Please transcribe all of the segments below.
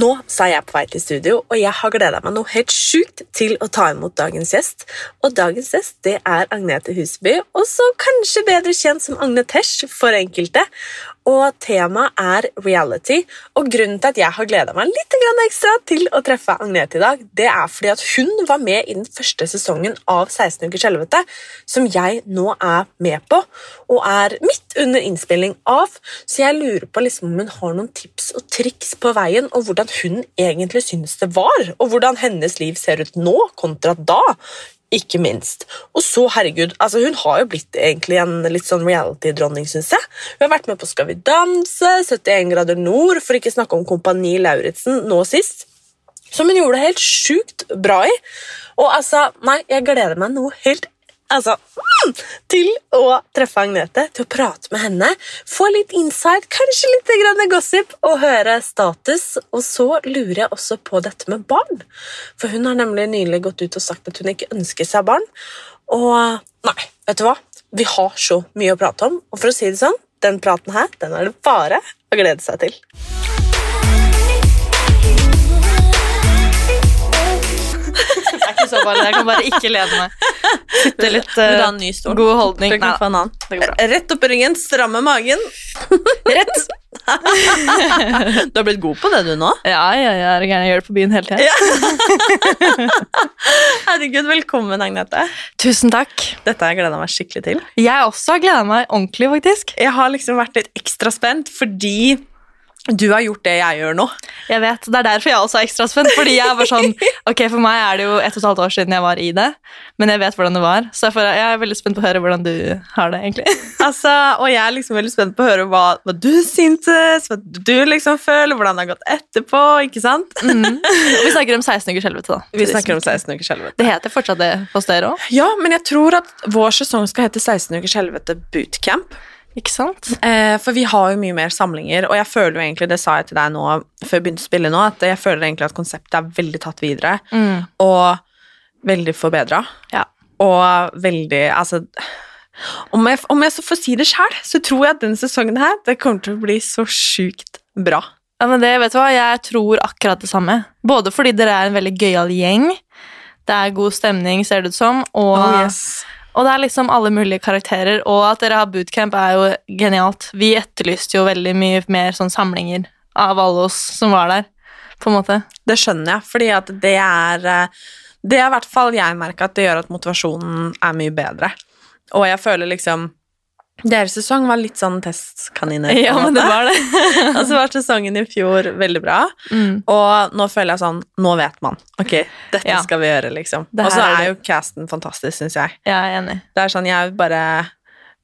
Nå er jeg på vei til studio, og jeg har gleda meg noe helt sjukt til å ta imot dagens gjest. Og dagens gjest det er Agnete Huseby, også kanskje bedre kjent som Agne Tesh for enkelte. Og temaet er reality. Og grunnen til at jeg har gleda meg litt ekstra til å treffe Agnete i dag, det er fordi at hun var med i den første sesongen av 16 ukers helvete, som jeg nå er med på, og er midt under innspilling av. Så jeg lurer på liksom om hun har noen tips og triks på veien, og hvordan hun egentlig synes det var, og hvordan hennes liv ser ut nå kontra da. Ikke minst. Og så, herregud, altså hun har jo blitt egentlig en litt sånn reality-dronning, syns jeg. Hun har vært med på Skal vi danse, 71 grader nord, for ikke snakke om Kompani Lauritzen nå sist. Som hun gjorde det helt sjukt bra i. Og altså, nei, jeg gleder meg noe helt altså, mm, til å treffe Agnete, til å prate med henne, få litt insight, kanskje litt gossip, og høre status. Og så lurer jeg også på dette med barn. For hun har nemlig nylig gått ut og sagt at hun ikke ønsker seg barn. Og nei, vet du hva? Vi har så mye å prate om, og for å si det sånn, den praten her, den er det bare å glede seg til. Det er ikke så farlig. Jeg kan bare ikke lede meg. Sitte litt eh, stol? god holdning. Nei, annen. det går bra. Rett opp i ryggen, stramme magen. Rett! du har blitt god på det, du nå. Ja, ja, ja, jeg er gæren. Jeg gjør det på byen hele tida. Herregud, velkommen, Agnete. Tusen takk. Dette har jeg gleda meg skikkelig til. Jeg også har gleda meg ordentlig, faktisk. Jeg har liksom vært litt ekstra spent fordi du har gjort det jeg gjør nå. Jeg vet, Det er derfor jeg også er ekstra spent. Fordi jeg var sånn, ok, For meg er det jo ett og et halvt år siden jeg var i det, men jeg vet hvordan det var. Så derfor, jeg er veldig spent på å høre hvordan du har det. egentlig. Altså, og jeg er liksom veldig spent på å høre hva, hva du syntes, hva du liksom føler, hvordan det har gått etterpå. ikke sant? Mm. Og vi snakker om 16 ukers helvete. da. Vi snakker om 16 ukers helvete. Det heter fortsatt det hos dere òg, Ja, men jeg tror at vår sesong skal hete 16 ukers helvete bootcamp. Ikke sant? Eh, for vi har jo mye mer samlinger, og jeg føler jo egentlig, det sa jeg til deg nå før jeg begynte å spille nå, at jeg føler egentlig at konseptet er veldig tatt videre, Mm. og veldig forbedra. Ja. Og veldig Altså om jeg, om jeg så får si det sjøl, så tror jeg at denne sesongen her det kommer til å bli så sjukt bra. Ja, men det, vet du hva? Jeg tror akkurat det samme. Både fordi dere er en veldig gøyal gjeng, det er god stemning, ser det ut som, og, og det er liksom alle mulige karakterer, og at dere har bootcamp er jo genialt. Vi etterlyste jo veldig mye mer sånn samlinger av alle oss som var der, på en måte. Det skjønner jeg, fordi at det er eh, Det er i hvert fall jeg merka at det gjør at motivasjonen er mye bedre. Og jeg føler liksom Deres sesong var litt sånn testkaniner. Ja, men det var det. Og så var sesongen i fjor veldig bra. Mm. Og nå føler jeg sånn Nå vet man. Ok, dette Ja. skal vi gjøre, liksom. Og så er er jo casten fantastisk, syns jeg. Jeg er enig. Det er sånn jeg bare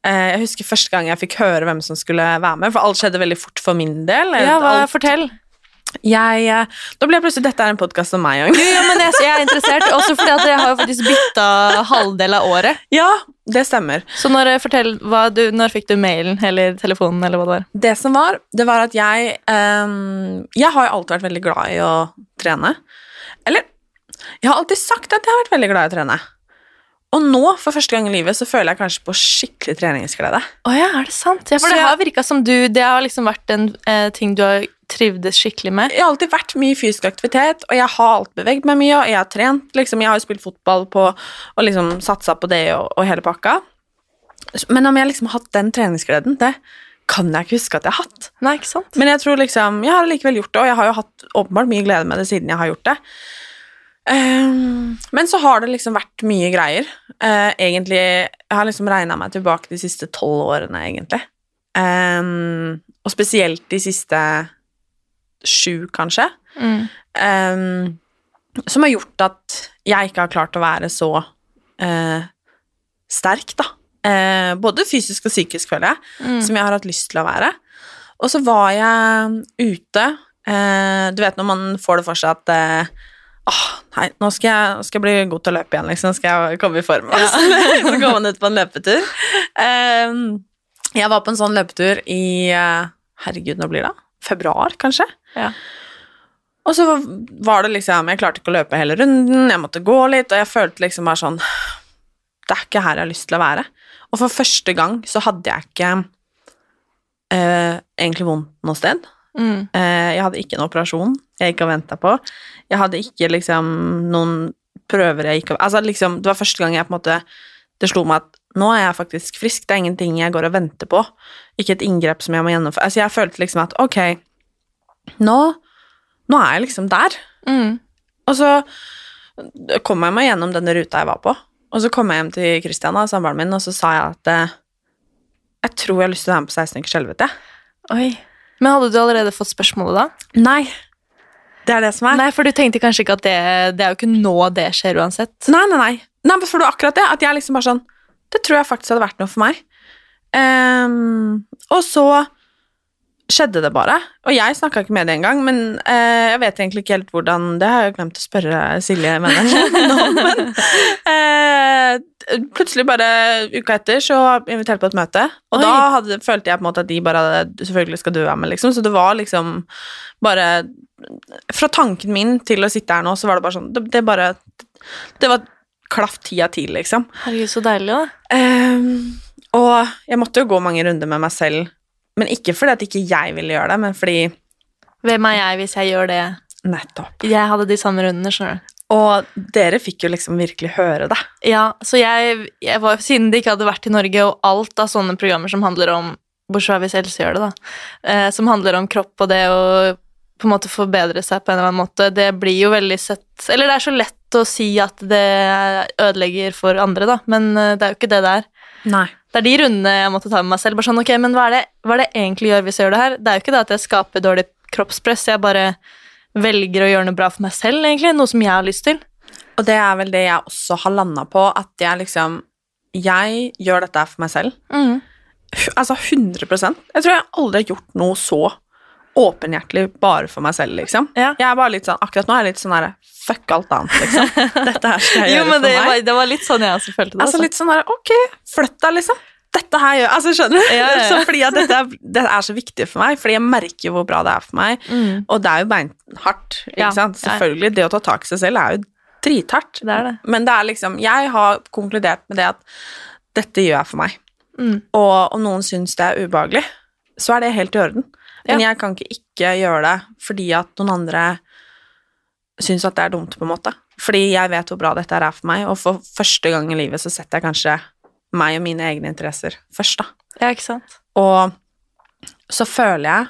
eh, Jeg husker første gang jeg fikk høre hvem som skulle være med, for alt skjedde veldig fort for min del. Ja, hva, Alt- fortell. Jeg, eh, da ble jeg plutselig Dette er en podkast om meg òg. Ja, men jeg, jeg er interessert, også fordi at jeg har jo faktisk bytta halvdel av året. Ja, det stemmer. Så når, eh, fortell, du, når fikk du mailen eller telefonen eller hva det var? Det som var, det var at jeg um, Jeg har jo alltid vært veldig glad i å trene. Eller jeg har alltid sagt at jeg har vært veldig glad i å trene. Og nå, for første gang i livet, så føler jeg kanskje på skikkelig treningsglede. Oh ja, er det sant? Ja, for det har virka som du Det har liksom vært en eh, ting du har trivdes skikkelig med? Jeg har alltid vært mye fysisk aktivitet, og jeg har alt beveget meg mye, og jeg har trent. Liksom, jeg har jo spilt fotball på, og liksom satsa på det og, og hele pakka. Men om jeg liksom har hatt den treningsgleden, det kan jeg ikke huske at jeg har hatt. Nei, ikke sant? Men jeg tror liksom, jeg har likevel gjort det, og jeg har jo hatt åpenbart mye glede med det siden jeg har gjort det. Um, men så har det liksom vært mye greier. Uh, egentlig, jeg har liksom regna meg tilbake de siste tolv årene, egentlig. Um, og spesielt de siste sju, kanskje. Mm. Um, som har gjort at jeg ikke har klart å være så uh, sterk, da. Uh, både fysisk og psykisk, føler jeg, Mm. som jeg har hatt lyst til å være. Og så var jeg ute uh, Du vet når man får det for seg at Åh, nei, nå skal, jeg, nå skal jeg bli god til å løpe igjen, liksom. Skal jeg komme i form. så går man ut på en løpetur. Um, jeg var på en sånn løpetur i Herregud, når blir det? Februar, kanskje? Ja. Og så var det liksom Jeg klarte ikke å løpe hele runden, jeg måtte gå litt, og jeg følte liksom bare sånn Det er ikke her jeg har lyst til å være. Og for første gang så hadde jeg ikke eh, egentlig vondt noe sted. Mm. Eh, jeg hadde ikke en operasjon jeg gikk og venta på. Jeg hadde ikke liksom noen prøver jeg gikk og Altså liksom, det var første gang jeg på en måte Det slo meg at nå er jeg faktisk frisk, det er ingenting jeg går og venter på. Ikke et inngrep som jeg må gjennomføre. Altså, jeg følte liksom at ok, nå, nå er jeg liksom der. Mm. Og så kom jeg meg gjennom denne ruta jeg var på. Og så kom jeg hjem til Christian, samboeren min, og så sa jeg at eh, jeg tror jeg har lyst til å være med på 16 ukers helvete. Oi. Men hadde du allerede fått spørsmålet da? Nei. Det er det som er. Nei, for du tenkte kanskje ikke at det Det er jo ikke nå det skjer uansett. Nei, nei, nei. Nei, men for det akkurat det. At jeg liksom bare sånn Det tror jeg faktisk hadde vært noe for meg. Um, og så skjedde det bare. Og jeg snakka ikke med det engang, men eh, jeg vet egentlig ikke helt hvordan Det har jeg glemt å spørre Silje Mennesken om, men eh, plutselig bare uka etter så inviterte på et møte, og Oi. da hadde, følte jeg på en måte at de bare hadde Selvfølgelig skal du være med, liksom, så det var liksom bare Fra tanken min til å sitte her nå, så var det bare sånn Det, det bare Det var klaff av ti, liksom. Herregud, så deilig, da. Um, og jeg måtte jo gå mange runder med meg selv, men ikke fordi at ikke jeg ville gjøre det, men fordi Hvem er jeg hvis jeg gjør det? Nettopp. Jeg hadde de samme rundene, skjønner du. Og dere fikk jo liksom virkelig høre det. Ja, så jeg, jeg var, Siden det ikke hadde vært i Norge, og alt av sånne programmer som handler om Bortsett fra hvis Else gjør det, da. Eh, som handler om kropp og det å på en måte forbedre seg på en eller annen måte, det blir jo veldig sett Eller det er så lett å si at det ødelegger for andre, da, men eh, det er jo ikke det det er. Nei. Det er de rundene jeg måtte ta med meg selv. bare sånn, ok, Men hva er det, hva er det egentlig gjør hvis jeg gjør det her? Det er jo ikke det at jeg skaper dårlig kroppspress, jeg bare velger å gjøre noe bra for meg selv, egentlig. Noe som jeg har lyst til. Og det er vel det jeg også har landa på, at jeg liksom Jeg gjør dette for meg selv. Mm. Altså 100 Jeg tror jeg aldri har gjort noe så åpenhjertelig bare for meg selv, liksom. Ja. Jeg er bare litt sånn, Akkurat nå er jeg litt sånn herre Fuck alt annet, liksom. Dette her skal jeg Jo, gjøre men for det meg. var, det var litt sånn jeg også følte det. Altså litt sånn der, ok, flytt deg, liksom. Dette her gjør Altså, skjønner du? Ja, ja. Fordi at dette er, det er så viktig for meg, fordi jeg merker hvor bra det er for meg, Mm. og det er jo beinhardt, ikke sant? Selvfølgelig, det å ta tak i seg selv er jo drithardt. Det er det. Men det er liksom Jeg har konkludert med det at dette gjør jeg for meg. Mm. Og om noen syns det er ubehagelig, så er det helt i orden. Men jeg kan ikke ikke gjøre det fordi at noen andre syns at det er dumt, på en måte. Fordi jeg vet hvor bra dette er for meg, og for første gang i livet så setter jeg kanskje meg og mine egne interesser først, da. Ja, ikke sant? Og så føler jeg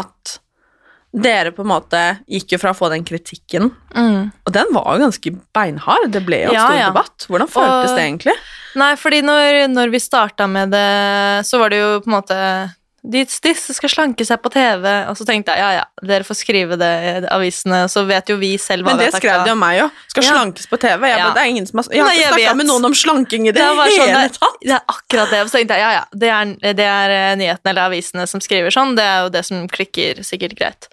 at dere på en måte gikk jo fra å få den kritikken, Mm. og den var jo ganske beinhard. Det ble jo en Ja, stor ja. debatt. Hvordan føltes Og- det egentlig? Nei, fordi når, når vi starta med det, så var det jo på en måte Disse skal slanke seg på TV, og så tenkte jeg ja, ja, dere får skrive det i avisene, så vet jo vi selv hva Men det skrev de om meg jo. Skal Ja. slankes på TV. Jeg, Ja. bare, det er ingen som har, jeg har Nei, ikke snakka med noen om slanking i det, Det hele sånn, det, tatt. det er akkurat det. Så tenkte jeg ja, ja, det er, det er eh, nyhetene eller avisene som skriver sånn. Det er jo det som klikker sikkert greit.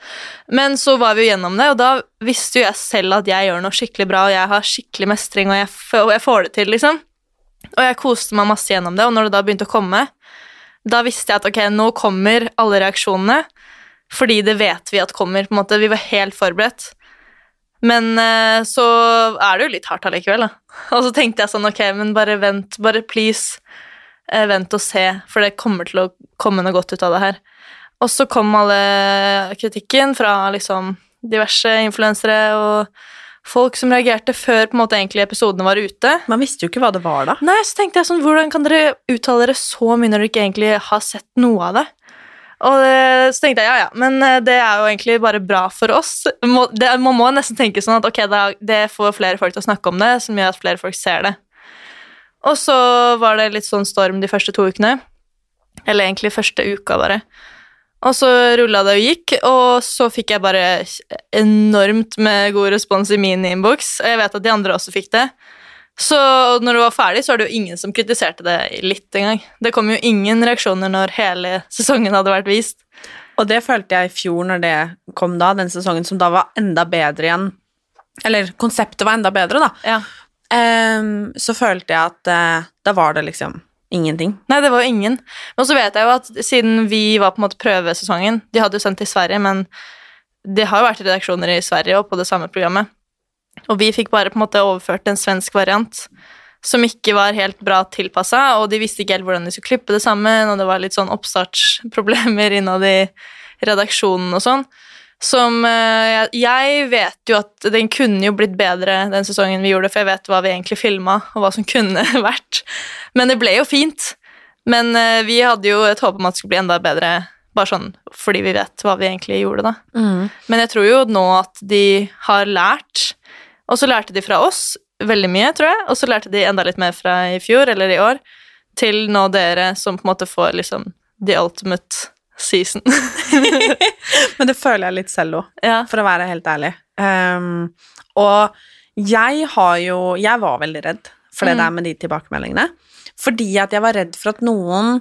Men så var vi jo gjennom det, og da visste jo jeg selv at jeg gjør noe skikkelig bra, og jeg har skikkelig mestring, og jeg, og jeg får det til, liksom. Og jeg koste meg masse gjennom det, og når det da begynte å komme, da visste jeg at ok, nå kommer alle reaksjonene, fordi det vet vi at kommer, på en måte. Vi var helt forberedt. Men eh, så er det jo litt hardt allikevel, da. Og så tenkte jeg sånn, ok, men bare vent, bare please, eh, vent og se, for det kommer til å komme noe godt ut av det her. Og så kom alle kritikken fra liksom diverse influensere og folk som reagerte før på en måte egentlig episodene var ute. Man visste jo ikke hva det var da. Nei, så tenkte jeg sånn, hvordan kan dere uttale dere så mye når dere ikke egentlig har sett noe av det? Og det, så tenkte jeg, ja ja, men eh, det er jo egentlig bare bra for oss. Må, det, man må nesten tenke sånn at ok, da, det får flere folk til å snakke om det, som gjør at flere folk ser det. Og så var det litt sånn storm de første to ukene. Eller egentlig første uka, bare. Og så rulla det og gikk, og så fikk jeg bare enormt med god respons i min innboks. Og jeg vet at de andre også fikk det. Så når det var ferdig, så var det jo ingen som kritiserte det litt engang. Det kom jo ingen reaksjoner når hele sesongen hadde vært vist. Og det følte jeg i fjor når det kom da, den sesongen som da var enda bedre igjen. Eller konseptet var enda bedre, da. Ja. Um, så følte jeg at uh, da var det liksom ingenting. Nei, det var jo ingen. Men så vet jeg jo at siden vi var på en måte prøvesesongen De hadde jo sendt til Sverige, men det har jo vært redaksjoner i Sverige og på det samme programmet. Og vi fikk bare på en måte overført en svensk variant som ikke var helt bra tilpassa, og de visste ikke helt hvordan de skulle klippe det sammen, og det var litt sånn oppstartsproblemer innad i redaksjonen og sånn. Som eh, Jeg vet jo at den kunne jo blitt bedre den sesongen vi gjorde, for jeg vet hva vi egentlig filma, og hva som kunne vært. Men det ble jo fint. Men eh, vi hadde jo et håp om at det skulle bli enda bedre, bare sånn fordi vi vet hva vi egentlig gjorde, da. Men jeg tror jo nå at de har lært, og så lærte de fra oss veldig mye, tror jeg, og så lærte de enda litt mer fra i fjor eller i år, til nå dere som på en måte får liksom the ultimate season. Men det føler jeg litt selv òg, ja. for å være helt ærlig. Um, og jeg har jo Jeg var veldig redd for det Mm. der med de tilbakemeldingene. Fordi at jeg var redd for at noen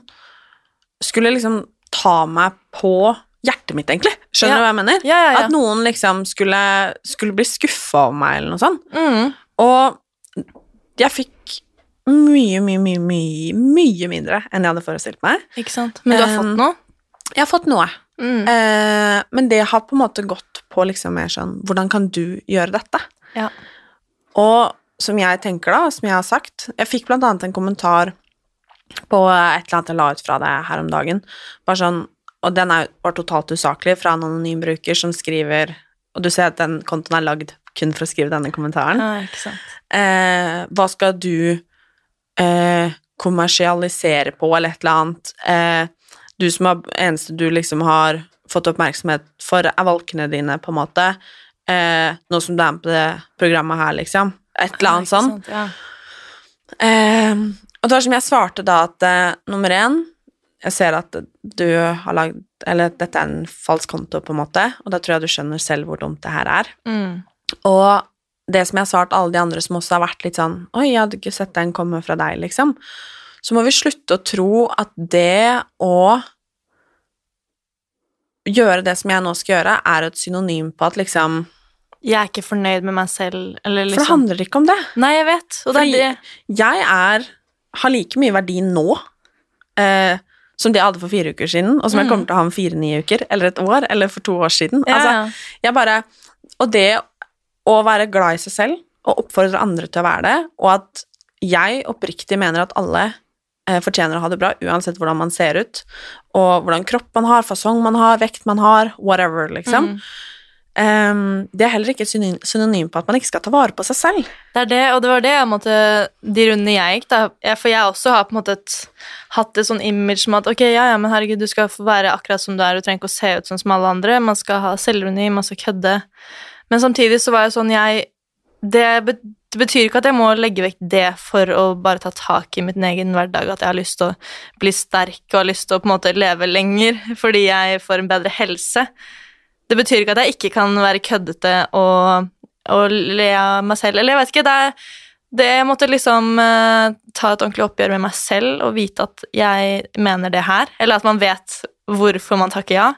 skulle liksom ta meg på hjertet mitt, egentlig. Skjønner Ja. du hva jeg mener? Ja, ja. At noen liksom skulle, skulle bli skuffa over meg, eller noe sånt. Mm. Og jeg fikk mye, mye, mye, mye, mye mindre enn jeg hadde forestilt meg. Ikke sant? Men du har fått noe? Jeg har fått noe. Mm. Eh, men det har på en måte gått på liksom mer sånn Hvordan kan du gjøre dette? Ja. Og som jeg tenker, da, som jeg har sagt Jeg fikk blant annet en kommentar på et eller annet jeg la ut fra deg her om dagen. Bare sånn, og den er, var totalt usaklig, fra en anonym bruker som skriver Og du ser at den kontoen er lagd kun for å skrive denne kommentaren. Ja. Eh, hva skal du eh, kommersialisere på, eller et eller annet? Eh, du som har, eneste du liksom har fått oppmerksomhet for, er valkene dine, på en måte. Eh, nå som du er med på det programmet her, liksom. Et eller annet sånt. sånn. Ja. Eh, og det var som jeg svarte da, at eh, nummer én Jeg ser at du har lagd Eller dette er en falsk konto, på en måte, og da tror jeg du skjønner selv hvor dumt det her er. Mm. Og det som jeg har svart alle de andre som også har vært litt sånn Oi, jeg hadde ikke sett den komme fra deg, liksom. Så må vi slutte å tro at det å gjøre det som jeg nå skal gjøre, er et synonym på at liksom Jeg er ikke fornøyd med meg selv, eller For det liksom handler ikke om det. Nei, jeg vet, Fordi er det. jeg er har like mye verdi nå eh, som det jeg hadde for fire uker siden, og som jeg Mm. kommer til å ha om fire-ni uker, eller et år, eller for to år siden. Ja, Altså, jeg bare Og det å være glad i seg selv og oppfordre andre til å være det, og at jeg oppriktig mener at alle fortjener å ha det bra uansett hvordan man ser ut, og hvordan kropp man har, fasong man har, vekt man har, whatever, liksom. Mm. Um, det er heller ikke et synonym, på at man ikke skal ta vare på seg selv. Det er det, og det var det jeg måtte, de rundene jeg gikk, da. For jeg også har på en måte et, hatt et sånn image som at ok, ja, ja, men herregud, du skal få være akkurat som du er, du trenger ikke å se ut sånn som alle andre, man skal ha selvironi, man skal kødde. Men samtidig så var jeg sånn, jeg det, det betyr ikke at jeg må legge vekk det for å bare ta tak i min egen hverdag, at jeg har lyst til å bli sterk og har lyst til å på en måte leve lenger fordi jeg får en bedre helse. Det betyr ikke at jeg ikke kan være køddete og, og le av meg selv. Eller jeg vet ikke, det er det jeg måtte liksom uh, ta et ordentlig oppgjør med meg selv og vite at jeg mener det her, eller at man vet hvorfor man takker ja.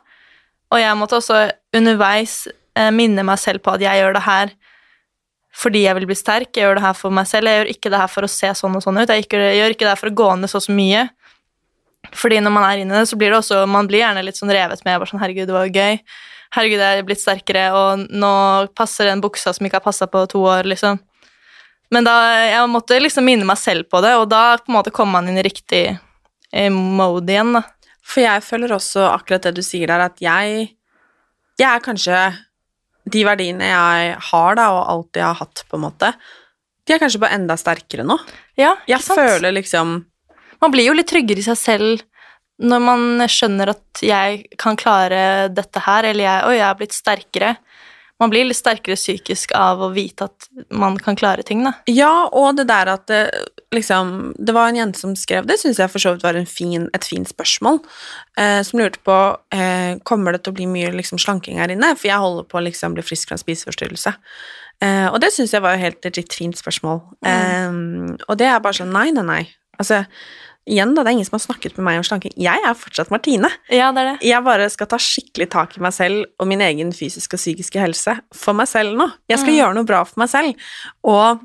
Og jeg måtte også underveis uh, minne meg selv på at jeg gjør det her fordi jeg vil bli sterk, jeg gjør det her for meg selv, jeg gjør ikke det her for å se sånn og sånn ut, jeg, gjør ikke det her for å gå ned så så mye. Fordi når man er inne det, så blir det også Man blir gjerne litt sånn revet med. bare sånn, herregud, det var jo gøy. Herregud, jeg er blitt sterkere, og nå passer den buksa som ikke har passa på to år, liksom. Men da, jeg måtte liksom minne meg selv på det, og da på en måte kom man inn i riktig eh, mode igjen, da. For jeg føler også akkurat det du sier der, at jeg Jeg er kanskje De verdiene jeg har, da, og alltid har hatt, på en måte, de er kanskje bare enda sterkere nå. Ja, Jeg ikke sant? føler liksom Man blir jo litt tryggere i seg selv når man skjønner at jeg kan klare dette her, eller jeg, oi, jeg er blitt sterkere. Man blir litt sterkere psykisk av å vite at man kan klare ting, da. Ja, og det der at det, liksom Det var en jente som skrev det, syns jeg for så vidt var en fin, et fint spørsmål, eh, som lurte på eh, Kommer det til å bli mye liksom, slanking her inne, for jeg holder på å liksom, bli frisk fra en spiseforstyrrelse. Eh, og det syns jeg var et helt legit fint spørsmål. Eh, og det er bare sånn Nei, nei, nei. Altså, igjen, da, det er ingen som har snakket med meg om slanking. Jeg er fortsatt Martine. Ja, det det. Jeg bare skal ta skikkelig tak i meg selv og min egen fysiske og psykiske helse for meg selv nå. Jeg skal gjøre noe bra for meg selv. Og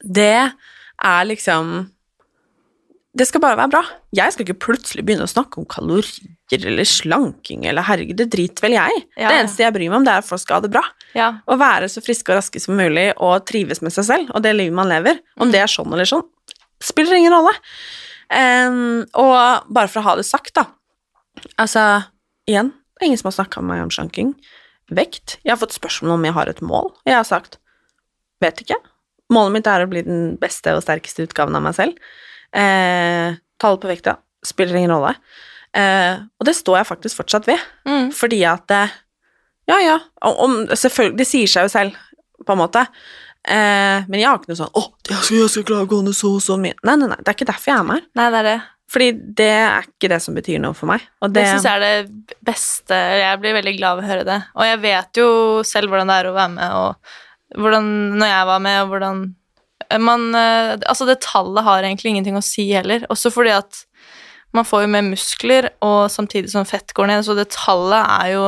det er liksom Det skal bare være bra. Jeg skal ikke plutselig begynne å snakke om kalorier eller slanking eller herregud, det driter vel jeg. Ja, Det eneste jeg bryr meg om, det er at folk skal ha det bra. Ja. Å være så friske og raske som mulig og trives med seg selv og det livet man lever. Om det er sånn eller sånn, spiller ingen rolle. Em, og bare for å ha det sagt, da. Altså, igjen, det er ingen som har snakka med meg om slanking. Vekt. Jeg har fått spørsmål om jeg har et mål. Jeg har sagt vet ikke. Målet mitt er å bli den beste og sterkeste utgaven av meg selv. Eh, Tallet på vekta spiller ingen rolle. Eh, og det står jeg faktisk fortsatt ved. Mm. Fordi at eh, Ja, ja. Om, om, selvfølgelig, det sier seg jo selv, på en måte. Eh, men jeg har ikke noe sånn 'Å, jeg skal, jeg skal klare å gå ned så og så mye'. Nei, nei, nei. Det er ikke derfor jeg er med her. Nei, det er det. Fordi det er ikke det som betyr noe for meg. Og Det det, syns jeg er det beste. Jeg blir veldig glad av å høre det. Og jeg vet jo selv hvordan det er å være med, og hvordan når jeg var med, og hvordan man eh, Altså, det tallet har egentlig ingenting å si heller. Også fordi at man får jo mer muskler, og samtidig som fett går ned, så det tallet er jo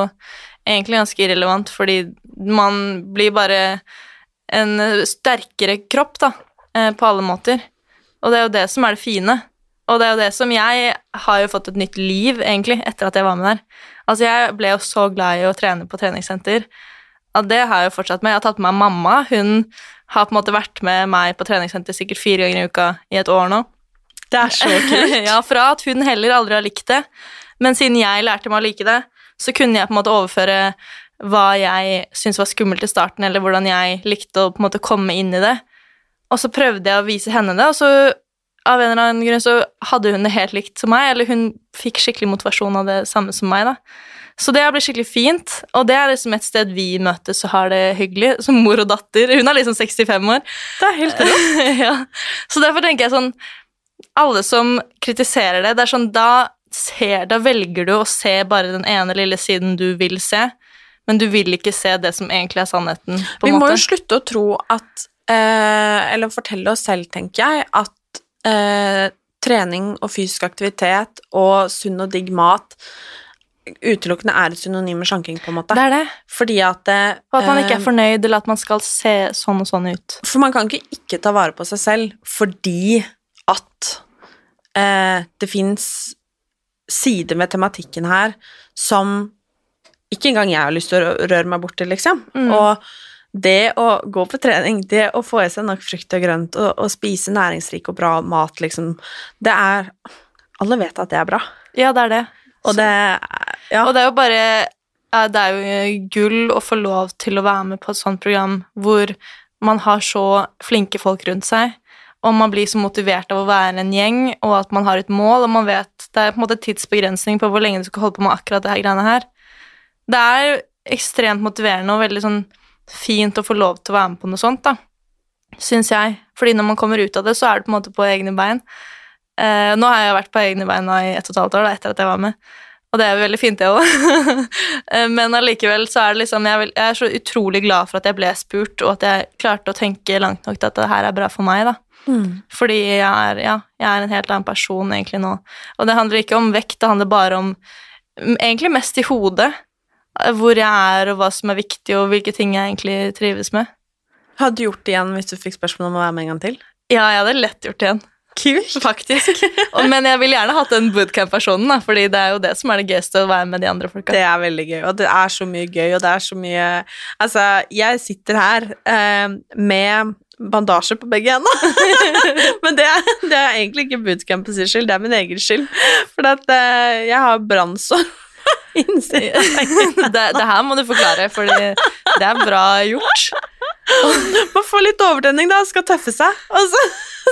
egentlig ganske irrelevant, fordi man blir bare en sterkere kropp, da, eh, på alle måter. Og det er jo det som er det fine. Og det er jo det som Jeg har jo fått et nytt liv, egentlig, etter at jeg var med der. Altså, jeg ble jo så glad i å trene på treningssenter. Og det har jeg jo fortsatt med. Jeg har tatt med meg mamma. Hun har på en måte vært med meg på treningssenter sikkert fire ganger i uka i et år nå. det er så kult. ja, fra at hun heller aldri har likt det. Men siden jeg lærte meg å like det, så kunne jeg på en måte overføre hva jeg syntes var skummelt i starten, eller hvordan jeg likte å på en måte komme inn i det. Og så prøvde jeg å vise henne det, og så av en eller annen grunn så hadde hun det helt likt som meg, eller hun fikk skikkelig motivasjon av det samme som meg, da. Så det har blitt skikkelig fint, og det er liksom et sted vi møtes og har det hyggelig, som mor og datter. Hun er liksom 65 år. Det er helt rått. ja. Så derfor tenker jeg sånn Alle som kritiserer det, det er sånn Da ser, da velger du å se bare den ene lille siden du vil se, men du vil ikke se det som egentlig er sannheten. på Vi må måte. jo slutte å tro at eh, Eller fortelle oss selv, tenker jeg, at eh, trening og fysisk aktivitet og sunn og digg mat utelukkende er et synonym med slanking, på en måte. Det er det. Fordi at eh, Og at man ikke er eh, fornøyd, eller at man skal se sånn og sånn ut. For man kan ikke ikke ta vare på seg selv fordi at eh, det fins sider ved tematikken her som ikke engang jeg har lyst til å røre meg borti, liksom. Mm. Og det å gå på trening, det å få i seg nok frukt og grønt og, og spise næringsrik og bra mat, liksom, det er Alle vet at det er bra. Ja, det er det. Og det Ja. Og det er jo bare Det er jo gull å få lov til å være med på et sånt program hvor man har så flinke folk rundt seg, og man blir så motivert av å være en gjeng, og at man har et mål, og man vet Det er på en måte tidsbegrensning på hvor lenge du skal holde på med akkurat det her greiene her. Det er ekstremt motiverende og veldig sånn fint å få lov til å være med på noe sånt, da. Syns jeg. Fordi når man kommer ut av det, så er det på en måte på egne bein. Eh, nå har jeg vært på egne bein i ett og et halvt år, da, etter at jeg var med. Og det er jo veldig fint, det òg. Men allikevel så er det liksom jeg, vil, jeg er så utrolig glad for at jeg ble spurt, og at jeg klarte å tenke langt nok til at det her er bra for meg, da. Mm. Fordi jeg er, ja, jeg er en helt annen person egentlig nå. Og det handler ikke om vekt, det handler bare om Egentlig mest i hodet. Hvor jeg er, og hva som er viktig, og hvilke ting jeg egentlig trives med. Hadde du gjort det igjen hvis du fikk spørsmål om å være med en gang til? Ja, jeg hadde lett gjort det igjen. Kult. Faktisk. Men jeg ville gjerne hatt den bootcamp-personen, fordi det er jo det som er det gøyeste, å være med de andre folka. Det er veldig gøy, og det er så mye gøy, og det er så mye Altså, jeg sitter her eh, med bandasje på begge hendene, men det, det er egentlig ikke bootcampets skyld, det er min egen skyld. For at eh, jeg har brannsår. det, det her må du forklare, for det er bra gjort. Man får litt overtenning da, skal tøffe seg. Og så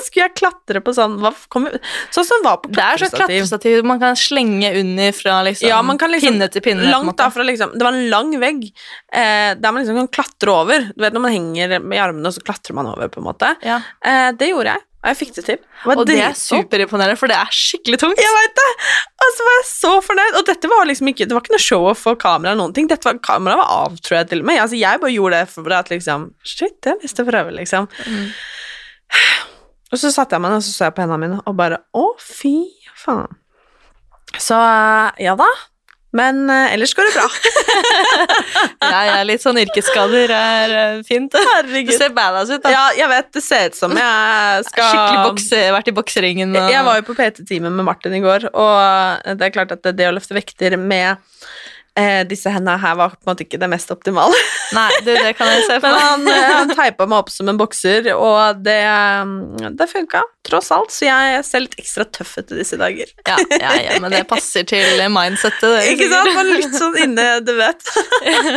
skulle jeg klatre på sånn hva kom, Sånn som var på Det er sånn klatrestativ man kan slenge under fra liksom, Ja, man kan liksom, pinne til pinne. Langt da fra liksom Det var en lang vegg eh, der man liksom kan klatre over. Du vet når man henger med armene, og så klatrer man over, på en måte. Ja. Eh, det gjorde jeg, og jeg fikk det til. Og det er superimponerende, for det er skikkelig tungt. Jeg vet det! Og så var jeg så fornøyd. Og dette var liksom ikke Det var ikke noe show-off for kamera eller noen ting. Dette var, kameraet var av, tror jeg til og med. Altså, jeg bare gjorde det for at liksom Shit, det har jeg lyst til å prøve, liksom. Og så satte jeg meg ned og så så jeg på hendene mine og bare Å, fy faen. Så eh, ja da. Men uh, ellers går det bra. Ja, jeg er litt sånn yrkesskader er uh, fint. Du ser badass ut, da. Ja, jeg vet det ser ut som jeg skal Skikkelig bokse, vært i bokseringen. Og... Jeg var jo på PT-teamet med Martin i går, og det er klart at det, det å løfte vekter med eh, disse hendene her var på en måte ikke det mest optimale. Nei, du, det kan jeg se for Men meg. han, eh, han teipa meg opp som en bokser, og det, mm, det funka, tross alt. Så jeg ser litt ekstra tøff ut i disse dager. Ja, ja, ja, men det passer til mindsettet. det, Ikke sant? Man litt sånn inne, du vet.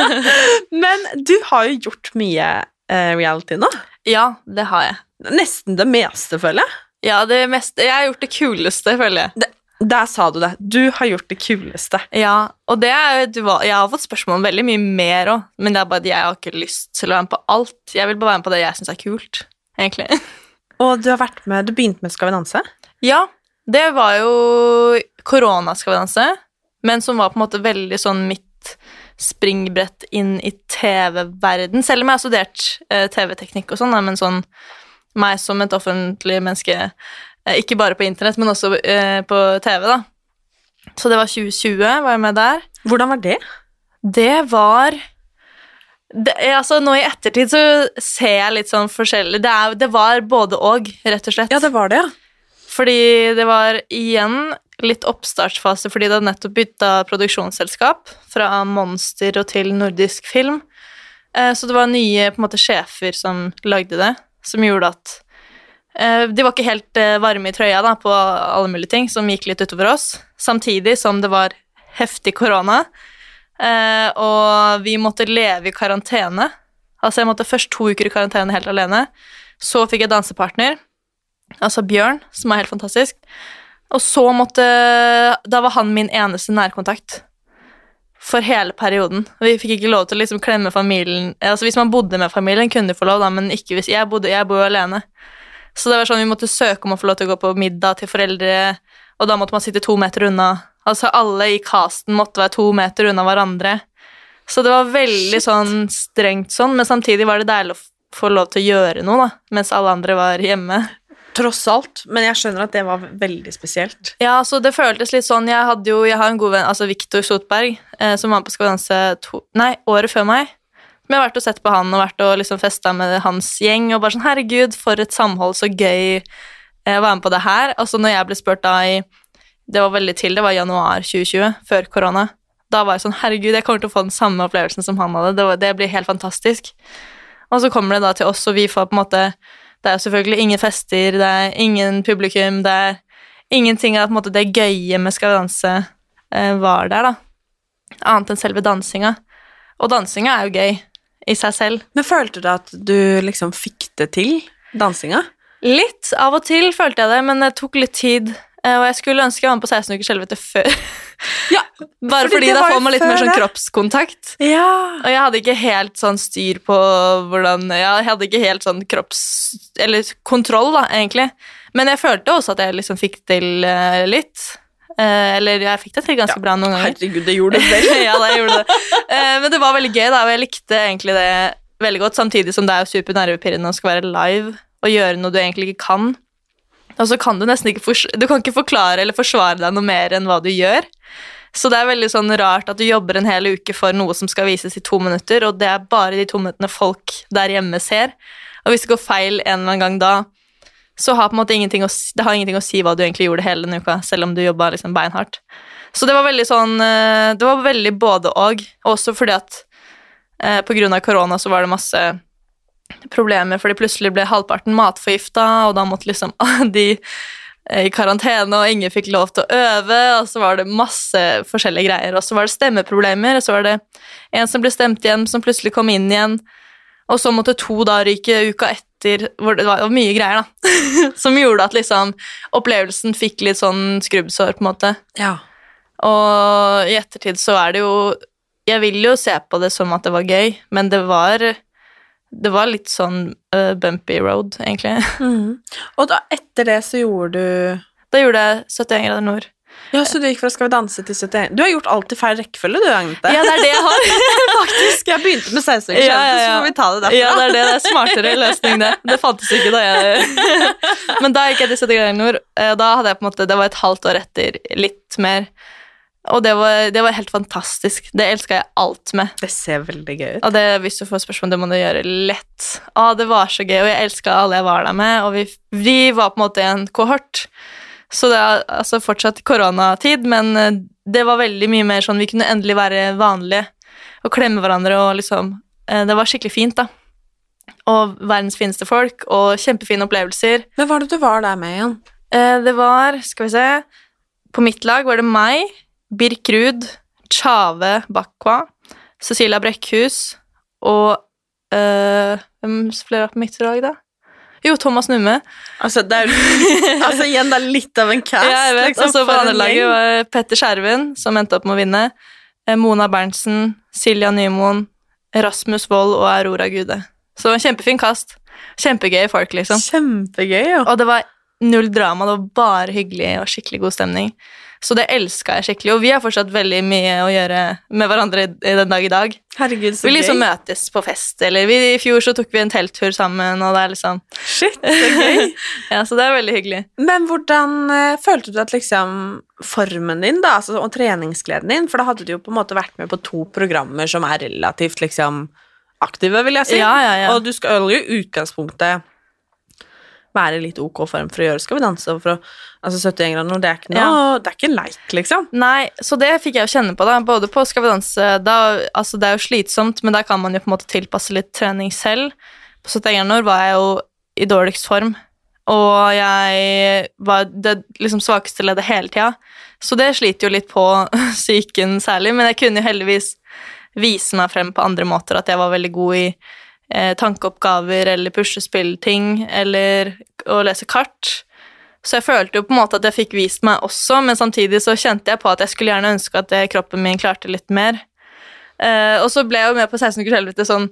Men du har jo gjort mye eh, reality nå. Ja, det har jeg. Nesten det meste, føler jeg. Ja, det meste, Jeg har gjort det kuleste, føler jeg. Der sa du det. Du har gjort det kuleste. Ja, og det er du, var- Jeg har fått spørsmål om veldig mye mer òg, men det er bare at jeg har ikke lyst til å være med på alt. Jeg vil bare være med på det jeg syns er kult, egentlig. Og du har vært med, du begynte med Skal vi danse? Ja, det var jo korona, skal vi danse, men som var på en måte veldig sånn mitt springbrett inn i TV-verden, selv om jeg har studert eh, TV-teknikk og sånn, men sånn meg som et offentlig menneske, ikke bare på internett, men også eh, på TV, da. Så det var 2020, var jeg med der. Hvordan var det? Det var det, altså Nå i ettertid så ser jeg litt sånn forskjellig Det, er, det var både og, rett og slett. Ja, det var det, ja. Fordi det var igjen litt oppstartsfase, fordi det hadde nettopp bytta produksjonsselskap fra Monster og til Nordisk Film. Eh, Så det var nye på en måte, sjefer som lagde det, som gjorde at eh, De var ikke helt eh, varme i trøya da, på alle mulige ting, som gikk litt utover oss. Samtidig som det var heftig korona, eh, og vi måtte leve i karantene. Altså jeg måtte først to uker i karantene helt alene. Så fikk jeg dansepartner, altså Bjørn, som er helt fantastisk. Og så måtte Da var han min eneste nærkontakt for hele perioden. Vi fikk ikke lov til å liksom klemme familien Altså Hvis man bodde med familien, kunne de få lov, da, men ikke hvis jeg bodde Jeg bor jo alene. Så det var sånn vi måtte søke om å få lov til å gå på middag til foreldre, og da måtte man sitte to meter unna. Altså alle i casten måtte være to meter unna hverandre. Så det var veldig sånn strengt sånn, men samtidig var det deilig å få lov til å gjøre noe, da, mens alle andre var hjemme. Tross alt. Men jeg skjønner at det var veldig spesielt. Ja, så det føltes litt sånn Jeg hadde jo, jeg har en god venn, altså Viktor Sotberg, eh, som var på Skal vi danse to, nei, året før meg. Men jeg har vært og sett på han og vært og liksom festa med hans gjeng, og bare sånn Herregud, for et samhold, så gøy eh, å være med på det her. Og så når jeg ble spurt da i Det var veldig til, det var januar 2020, før korona. Da var jeg sånn Herregud, jeg kommer til å få den samme opplevelsen som han hadde. Det, var, det blir helt fantastisk. Og så kommer det da til oss, og vi får på en måte Det er jo selvfølgelig ingen fester, det er ingen publikum, det er ingenting av måte, det gøye med Skal vi danse eh, var der, da. Annet enn selve dansinga. Og dansinga er jo gøy i seg selv. Men følte du at du liksom fikk det til, dansinga? Litt. Av og til følte jeg det, men det tok litt tid. eh, Og jeg skulle ønske jeg var med på 16 ukers helvete før. Ja, Bare fordi fordi, da får man litt mer sånn kroppskontakt. Ja. Og jeg hadde ikke helt sånn styr på hvordan Jeg hadde ikke helt sånn kropps... Eller kontroll, da, egentlig. Men jeg følte også at jeg liksom fikk til eh, litt. Eh, eller jeg fikk det til ganske bra noen ganger. Herregud, det gjorde du vel. ja, det gjorde det. Eh, men det var veldig gøy, da, og jeg likte egentlig det veldig godt, samtidig som det er super nervepirrende å skal være live og gjøre noe du egentlig ikke kan. Og så kan du nesten ikke for, Du kan ikke forklare eller forsvare deg noe mer enn hva du gjør. Så det er veldig sånn rart at du jobber en hel uke for noe som skal vises i to minutter, og det er bare de to minuttene folk der hjemme ser. Og hvis det går feil en eller annen gang da, så har på en måte ingenting å, det har ingenting å si hva du egentlig gjorde hele denne uka, selv om du jobba liksom beinhardt. Så det var veldig sånn eh, Det var veldig både og, også fordi at eh, på grunn av korona så var det masse problemer fordi plutselig ble halvparten matforgifta, og da måtte liksom de eh, i karantene, og ingen fikk lov til å øve, og så var det masse forskjellige greier. Og så var det stemmeproblemer, og så var det en som ble stemt igjen, som plutselig kom inn igjen. Og så måtte to da ryke uka etter, hvor det var, mye greier, da. som gjorde at liksom opplevelsen fikk litt sånn skrubbsår, på en måte. Ja. Og i ettertid så er det jo Jeg vil jo se på det som at det var gøy, men det var Det var litt sånn uh, bumpy road, egentlig. Mm. Og da etter det så gjorde du Da gjorde jeg 71 grader nord. Ja, så du gikk fra Skal vi danse til 71 Du har gjort alt i feil rekkefølge, du, Agnete. Ja, det er det jeg har, faktisk. Jeg begynte med 16 uker Ja, ja, ja. så får vi ta det derfra. Ja, det er det. Det er smartere løsning, det. Det fantes ikke da jeg Men da gikk jeg til 70 grader nord. eh, Da hadde jeg på en måte Det var et halvt år etter, litt mer. Og det var, det var helt fantastisk. Det elska jeg alt med. Det ser veldig gøy ut. Og det, hvis du får spørsmål, det må du gjøre lett. Å, det var så gøy, og jeg elska alle jeg var der med, og vi, vi var på en måte i en kohort. Så det er altså fortsatt koronatid, men eh, det var veldig mye mer sånn Vi kunne endelig være vanlige og klemme hverandre og liksom eh, Det var skikkelig fint, da. Og verdens fineste folk, og kjempefine opplevelser. Hvem var det du var der med igjen? Eh, Det var, skal vi se På mitt lag var det meg, Birk Ruud, Tjave Bakwa, Cecilia Brekkhus og øh, Hvem flere var på mitt lag, da? Jo, Thomas Numme. Altså, det er altså igjen, det er litt av en cast. Ja, jeg vet. liksom, altså, på andre laget var Petter Skjerven, som endte opp med å vinne. eh, Mona Berntsen, Silja Nymoen, Rasmus Wold og Aurora Gude. Så det var en kjempefin kast. Kjempegøy folk, liksom. Kjempegøy, jo. Og det var null drama, det var bare hyggelig og skikkelig god stemning. Så det elska jeg skikkelig, og vi har fortsatt veldig mye å gjøre med hverandre den dag i dag. Herregud, så Vi liksom gøy. møtes på fest, eller vi, i fjor så tok vi en telttur sammen, og det er liksom Shit, så gøy. Ja, så det er veldig hyggelig. Men hvordan eh, følte du at liksom formen din da, altså, og treningsgleden din, for da hadde du jo på en måte vært med på to programmer som er relativt liksom aktive, vil jeg si. Ja, ja, ja. Og du skal jo utgangspunktet være litt ok form for å gjøre Skal vi danse for å Altså 71 grader nå, det er ikke noe Det er ikke en leik, liksom. Nei, så det fikk jeg jo kjenne på, da. Både på Skal vi danse da, altså Det er jo slitsomt, men der kan man jo på en måte tilpasse litt trening selv. På 71 grader var jeg jo i dårligst form, og jeg var det liksom svakeste leddet hele tida. Så det sliter jo litt på psyken særlig, men jeg kunne jo heldigvis vise meg frem på andre måter, at jeg var veldig god i eh, tankeoppgaver eller puslespillting eller å lese kart. Så jeg følte jo på en måte at jeg fikk vist meg også, men samtidig så kjente jeg på at jeg skulle gjerne ønske at det, kroppen min klarte litt mer. Eh, og så ble jeg jo med på 16 ukers helvete sånn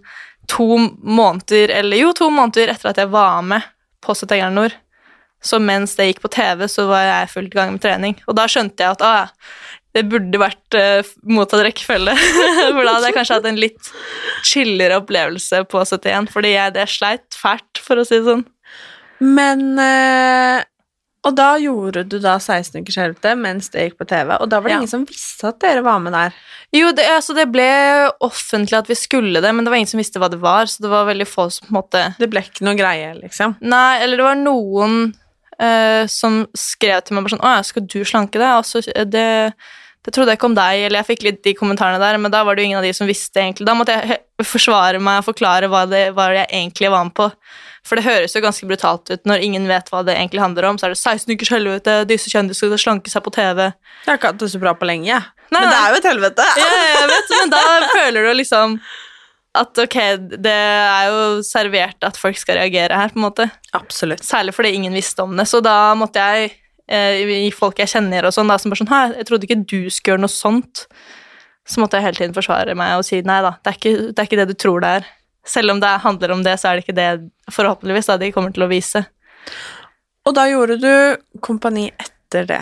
to måneder, eller jo, to måneder etter at jeg var med på 71 Nord. Så mens det gikk på TV, så var jeg fullt i gang med trening. Og da skjønte jeg at ah, det burde vært uh, motsatt rekkefølge. For da hadde jeg kanskje hatt en litt chillere opplevelse på 71, fordi jeg det sleit fælt, for å si det sånn. Men uh, Og da gjorde du da 16 ukers helvete mens det gikk på TV, og da var det Ja. ingen som visste at dere var med der. Jo, det, altså, det ble offentlig at vi skulle det, men det var ingen som visste hva det var, så det var veldig få som på en måte Det ble ikke noe greie, liksom. Nei, eller det var noen uh, som skrev til meg bare sånn Å ja, skal du slanke deg? Altså, det, det trodde jeg ikke om deg, eller jeg fikk litt de kommentarene der, men da var det jo ingen av de som visste egentlig. Da måtte jeg forsvare meg og forklare hva det var jeg egentlig var med på. For det høres jo ganske brutalt ut når ingen vet hva det egentlig handler om. Så er det 16 ukers helvete, disse kjendisene skal slanke seg på TV. Jeg har ikke hatt det så bra på lenge, Nei, men det er jo et helvete. Ja, jeg vet, men da føler du liksom at ok, det er jo servert at folk skal reagere her, på en måte. Absolutt. Særlig fordi ingen visste om det. Så da måtte jeg Eh, i folk jeg kjenner og sånn, da, som bare sånn Hæ, jeg trodde ikke du skulle gjøre noe sånt. Så måtte jeg hele tiden forsvare meg og si nei da, det er ikke det, er ikke det du tror det er. Selv om det handler om det, så er det ikke det forhåpentligvis da de kommer til å vise. Og da gjorde du Kompani etter det?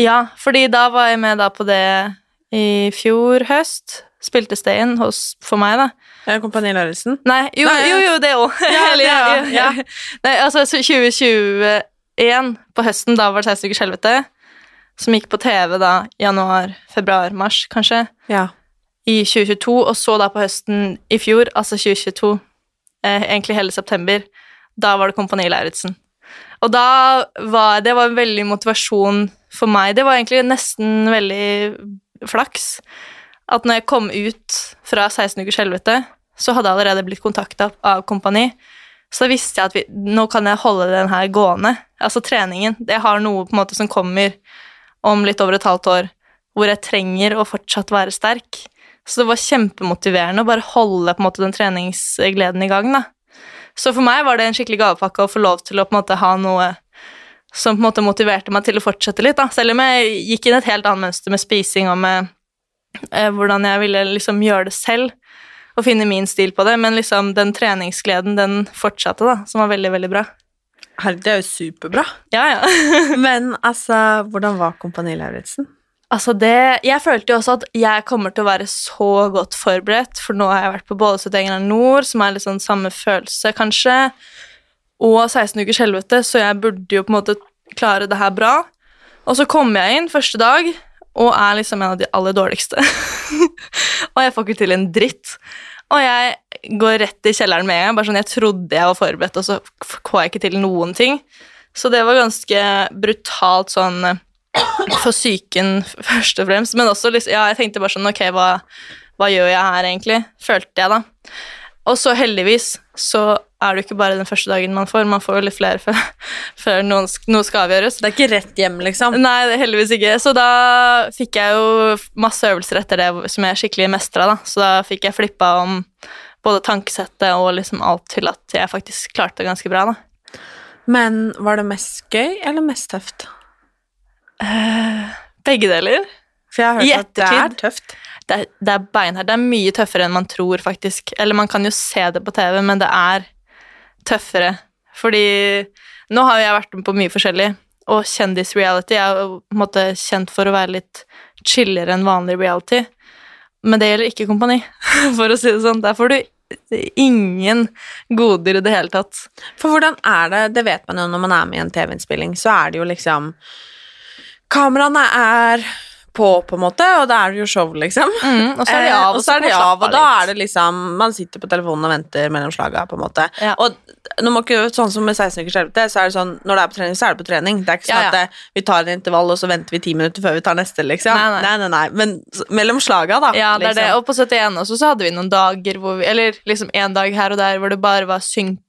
Ja, fordi da var jeg med da på det i fjor høst. Spilte Stayen hos for meg, da. Ja, Kompani Lauritzen? Nei, jo, Nei, jo, jo, det òg. Ja, ja, ja, altså 2020 én på høsten, da var det 16 ukers helvete, som gikk på TV da januar, februar, mars, kanskje, ja. i 2022, og så da på høsten i fjor, altså 2022, eh, egentlig hele september, da var det Kompani Lauritzen. Og da var det var en veldig motivasjon for meg. Det var egentlig nesten veldig flaks at når jeg kom ut fra 16 ukers helvete, så hadde jeg allerede blitt kontakta av Kompani. Så da visste jeg at vi, nå kan jeg holde den her gående Altså treningen. Jeg har noe på en måte som kommer om litt over et halvt år, hvor jeg trenger å fortsatt være sterk. Så det var kjempemotiverende å bare holde på en måte den treningsgleden i gang. da. Så for meg var det en skikkelig gavepakke å få lov til å på en måte ha noe som på en måte motiverte meg til å fortsette litt. da. Selv om jeg gikk inn et helt annet mønster med spising og med eh, hvordan jeg ville liksom gjøre det selv og finne min stil på det, men liksom den treningsgleden, den fortsatte, da, som var veldig, veldig bra. Herre, det er jo superbra. Ja, ja. Men altså, hvordan var Kompani Lauritzen? Altså det, jeg følte jo også at jeg kommer til å være så godt forberedt, for nå har jeg vært på både 71 grader nord, som er litt sånn samme følelse, kanskje, og 16 ukers helvete, så jeg burde jo på en måte klare det her bra. Og så kommer jeg inn første dag og er liksom en av de aller dårligste. og jeg får ikke til en dritt. Og jeg går rett i kjelleren med en gang. bare sånn, Jeg trodde jeg var forberedt, og så får jeg ikke til noen ting. Så det var ganske brutalt sånn eh, for psyken først og fremst. Men også liksom, ja, jeg tenkte bare sånn Ok, hva, hva gjør jeg her egentlig? Følte jeg, da. Og så heldigvis så er det jo ikke bare den første dagen man får, man får jo litt flere før, før noen, noe skal avgjøres. Det er ikke rett hjem, liksom? Nei, det er heldigvis ikke. Så da fikk jeg jo masse øvelser etter det som jeg skikkelig mestra, da. Så da fikk jeg flippa om både tankesettet og liksom alt til at jeg faktisk klarte det ganske bra, da. Men var det mest gøy eller mest tøft? Uh, begge deler. For jeg har hørt at det er tøft. Det er, det er beinhardt. Det er mye tøffere enn man tror, faktisk. Eller man kan jo se det på TV, men det er tøffere. Fordi nå har jeg vært med på mye forskjellig, og kjendisreality er jo på en måte kjent for å være litt chillere enn vanlig reality. Men det gjelder ikke kompani, for å si det sånn. Der får du ingen goder i det hele tatt. For hvordan er det, det vet man jo når man er med i en TV-innspilling, så er det jo liksom Kameraene er på, på en måte, og da er det jo show, liksom. Mm, og så er de av, eh, og, så er de av, og da er det liksom Man sitter på telefonen og venter mellom slaga, på en måte. Ja. Og nå må ikke, sånn som med 16 ukers helvete, så er det sånn når det er på trening, så er det på trening. Det er ikke sånn Ja, ja. at det, vi tar en intervall, og så venter vi ti minutter før vi tar neste, liksom. Nei, nei. nei, nei. Men mellom slaga, da. Ja, det er det. liksom. Og på 71 også så hadde vi noen dager hvor vi Eller liksom en dag her og der hvor det bare var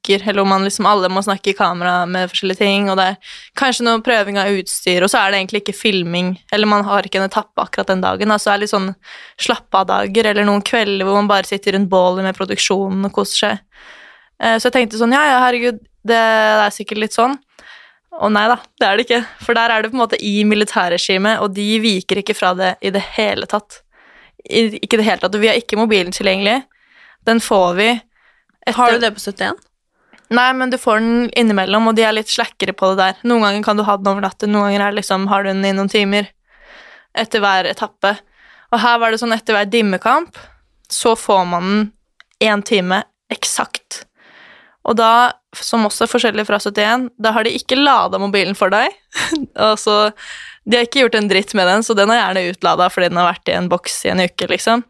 synker, eller hvor man liksom alle må snakke i kamera med forskjellige ting, og det er kanskje noe prøving av utstyr, og så er det egentlig ikke filming, eller man har ikke en etappe akkurat den dagen, da, så er det litt sånn slappe av-dager, eller noen kvelder hvor man bare sitter rundt bålet med produksjonen og koser seg. Eh, Så jeg tenkte sånn, ja, ja, herregud, det er sikkert litt sånn. Og nei da, det er det ikke. For der er det på en måte i militærregimet, og de viker ikke fra det i det hele tatt. I, ikke det hele tatt. Vi har ikke mobilen tilgjengelig. Den får vi etter Har du det på 71? Nei, men du får den innimellom, og de er litt slakkere på det der. Noen ganger kan du ha den over natten, noen ganger er liksom, har du den i noen timer etter hver etappe. Og her var det sånn etter hver dimmekamp, så får man den én time eksakt. Og da, som også er forskjellig fra 71, da har de ikke lada mobilen for deg. altså, de har ikke gjort en dritt med den, så den er gjerne utlada fordi den har vært i en boks i en uke, liksom.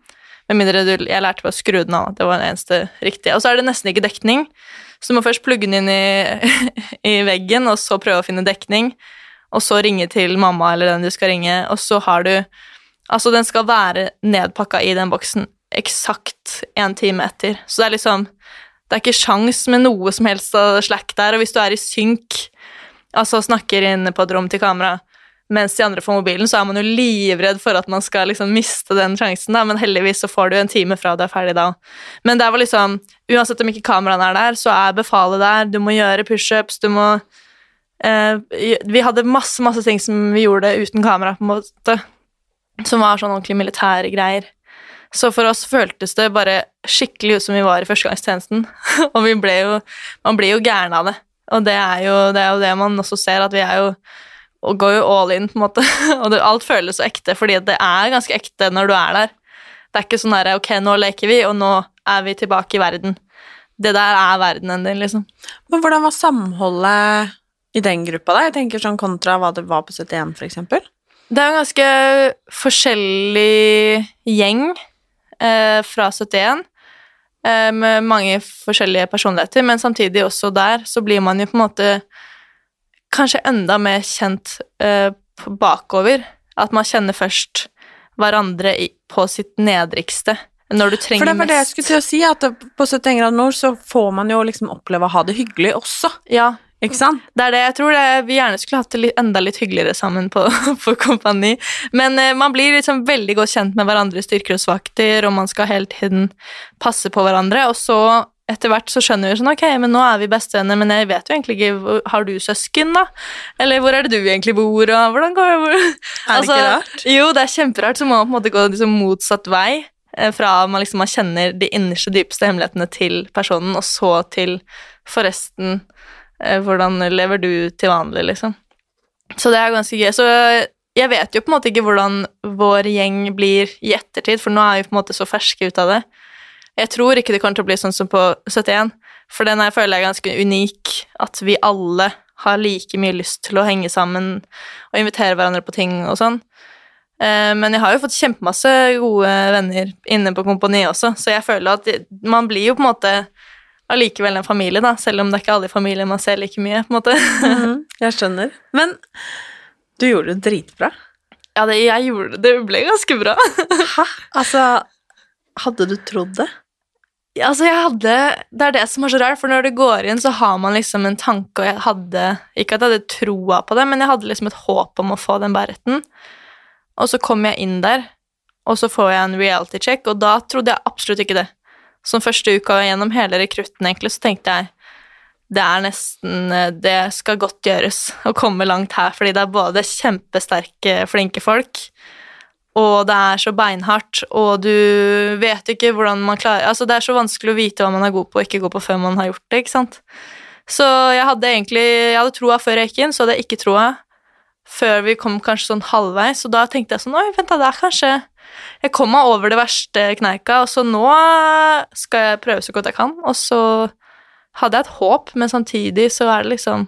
Med mindre du Jeg lærte bare å skru den av. Det var den eneste riktige. Og så er det nesten ikke dekning, så du må først plugge den inn i, i veggen, og så prøve å finne dekning, og så ringe til mamma eller den du skal ringe, og så har du Altså, den skal være nedpakka i den boksen eksakt en time etter. Så det er liksom Det er ikke sjans med noe som helst av slack der, og hvis du er i synk, altså snakker inne på et rom til kamera, mens de andre får mobilen, så er man jo livredd for at man skal liksom miste den sjansen, da, men heldigvis så får du en time fra du er ferdig da. Men det var liksom, uansett om ikke kameraene er der, så er befalet der, du må gjøre pushups, du må eh, Vi hadde masse, masse ting som vi gjorde uten kamera, på en måte, som var sånn ordentlig militære greier. Så for oss føltes det bare skikkelig ut som vi var i førstegangstjenesten, og vi ble jo, man blir jo gæren av det. Og det er, jo, det er jo det man også ser, at vi er jo og går jo all in, på en måte. Og det, alt føles så ekte, fordi det er ganske ekte når du er der. Det er ikke sånn der ok, nå leker vi, og nå er vi tilbake i verden. Det der er verdenen din, liksom. Men hvordan var samholdet i den gruppa, da? Jeg tenker sånn kontra hva det var på 71, for eksempel. Det er en ganske forskjellig gjeng eh, fra 71, eh, med mange forskjellige personligheter, men samtidig også der så blir man jo på en måte kanskje enda mer kjent uh, bakover. At man kjenner først hverandre i, på sitt nedrigste, når du trenger mest. For det var det jeg skulle til å si, at på 71 grader nord så får man jo liksom oppleve å ha det hyggelig også, Ja, ikke sant? det er det. Jeg tror det, vi gjerne skulle hatt det litt, enda litt hyggeligere sammen på, på kompani. Men uh, man blir liksom veldig godt kjent med hverandres styrker og svakheter, og man skal hele tiden passe på hverandre. Og så etter hvert så skjønner vi sånn, ok, men nå er vi bestevenner, men jeg vet jo egentlig ikke Har du søsken, da? Eller hvor er det du egentlig bor, og hvordan går det? Hvor? Er det ikke rart? Jo, det er kjemperart. Så må man på en måte gå liksom motsatt vei. eh, Fra man liksom man kjenner de innerste, dypeste hemmelighetene til personen, og så til forresten eh, Hvordan lever du til vanlig, liksom. Så det er ganske gøy. Så jeg vet jo på en måte ikke hvordan vår gjeng blir i ettertid, for nå er vi på en måte så ferske ut av det. Jeg tror ikke det kommer til å bli sånn som på 71, for den her føler jeg er ganske unik. At vi alle har like mye lyst til å henge sammen og invitere hverandre på ting og sånn. Eh, Men jeg har jo fått kjempemasse gode venner inne på kompaniet også, så jeg føler at man blir jo på en måte allikevel en familie, da, selv om det er ikke alle i familien man ser like mye, på en måte. Mhm, jeg skjønner. Men du gjorde det dritbra. Ja, det, jeg gjorde det. Det ble ganske bra. Hæ? Altså, hadde du trodd det? Altså, jeg hadde Det er det som er så rart, for når du går inn, så har man liksom en tanke, og jeg hadde Ikke at jeg hadde troa på det, men jeg hadde liksom et håp om å få den bæretten. Og så kom jeg inn der, og så får jeg en reality check, og da trodde jeg absolutt ikke det. Som første uka gjennom hele rekrutten, egentlig, så tenkte jeg det er nesten Det skal godt gjøres å komme langt her, fordi det er både kjempesterke, flinke folk, og det er så beinhardt, og du vet ikke hvordan man klarer Altså, det er så vanskelig å vite hva man er god på og ikke god på før man har gjort det, ikke sant? Så jeg hadde egentlig Jeg hadde troa før jeg gikk inn, så hadde jeg ikke troa før vi kom kanskje sånn halvveis, og da tenkte jeg sånn Oi, vent da, det er kanskje Jeg kom meg over det verste kneika, og så nå skal jeg prøve så godt jeg kan, og så hadde jeg et håp, men samtidig så er det liksom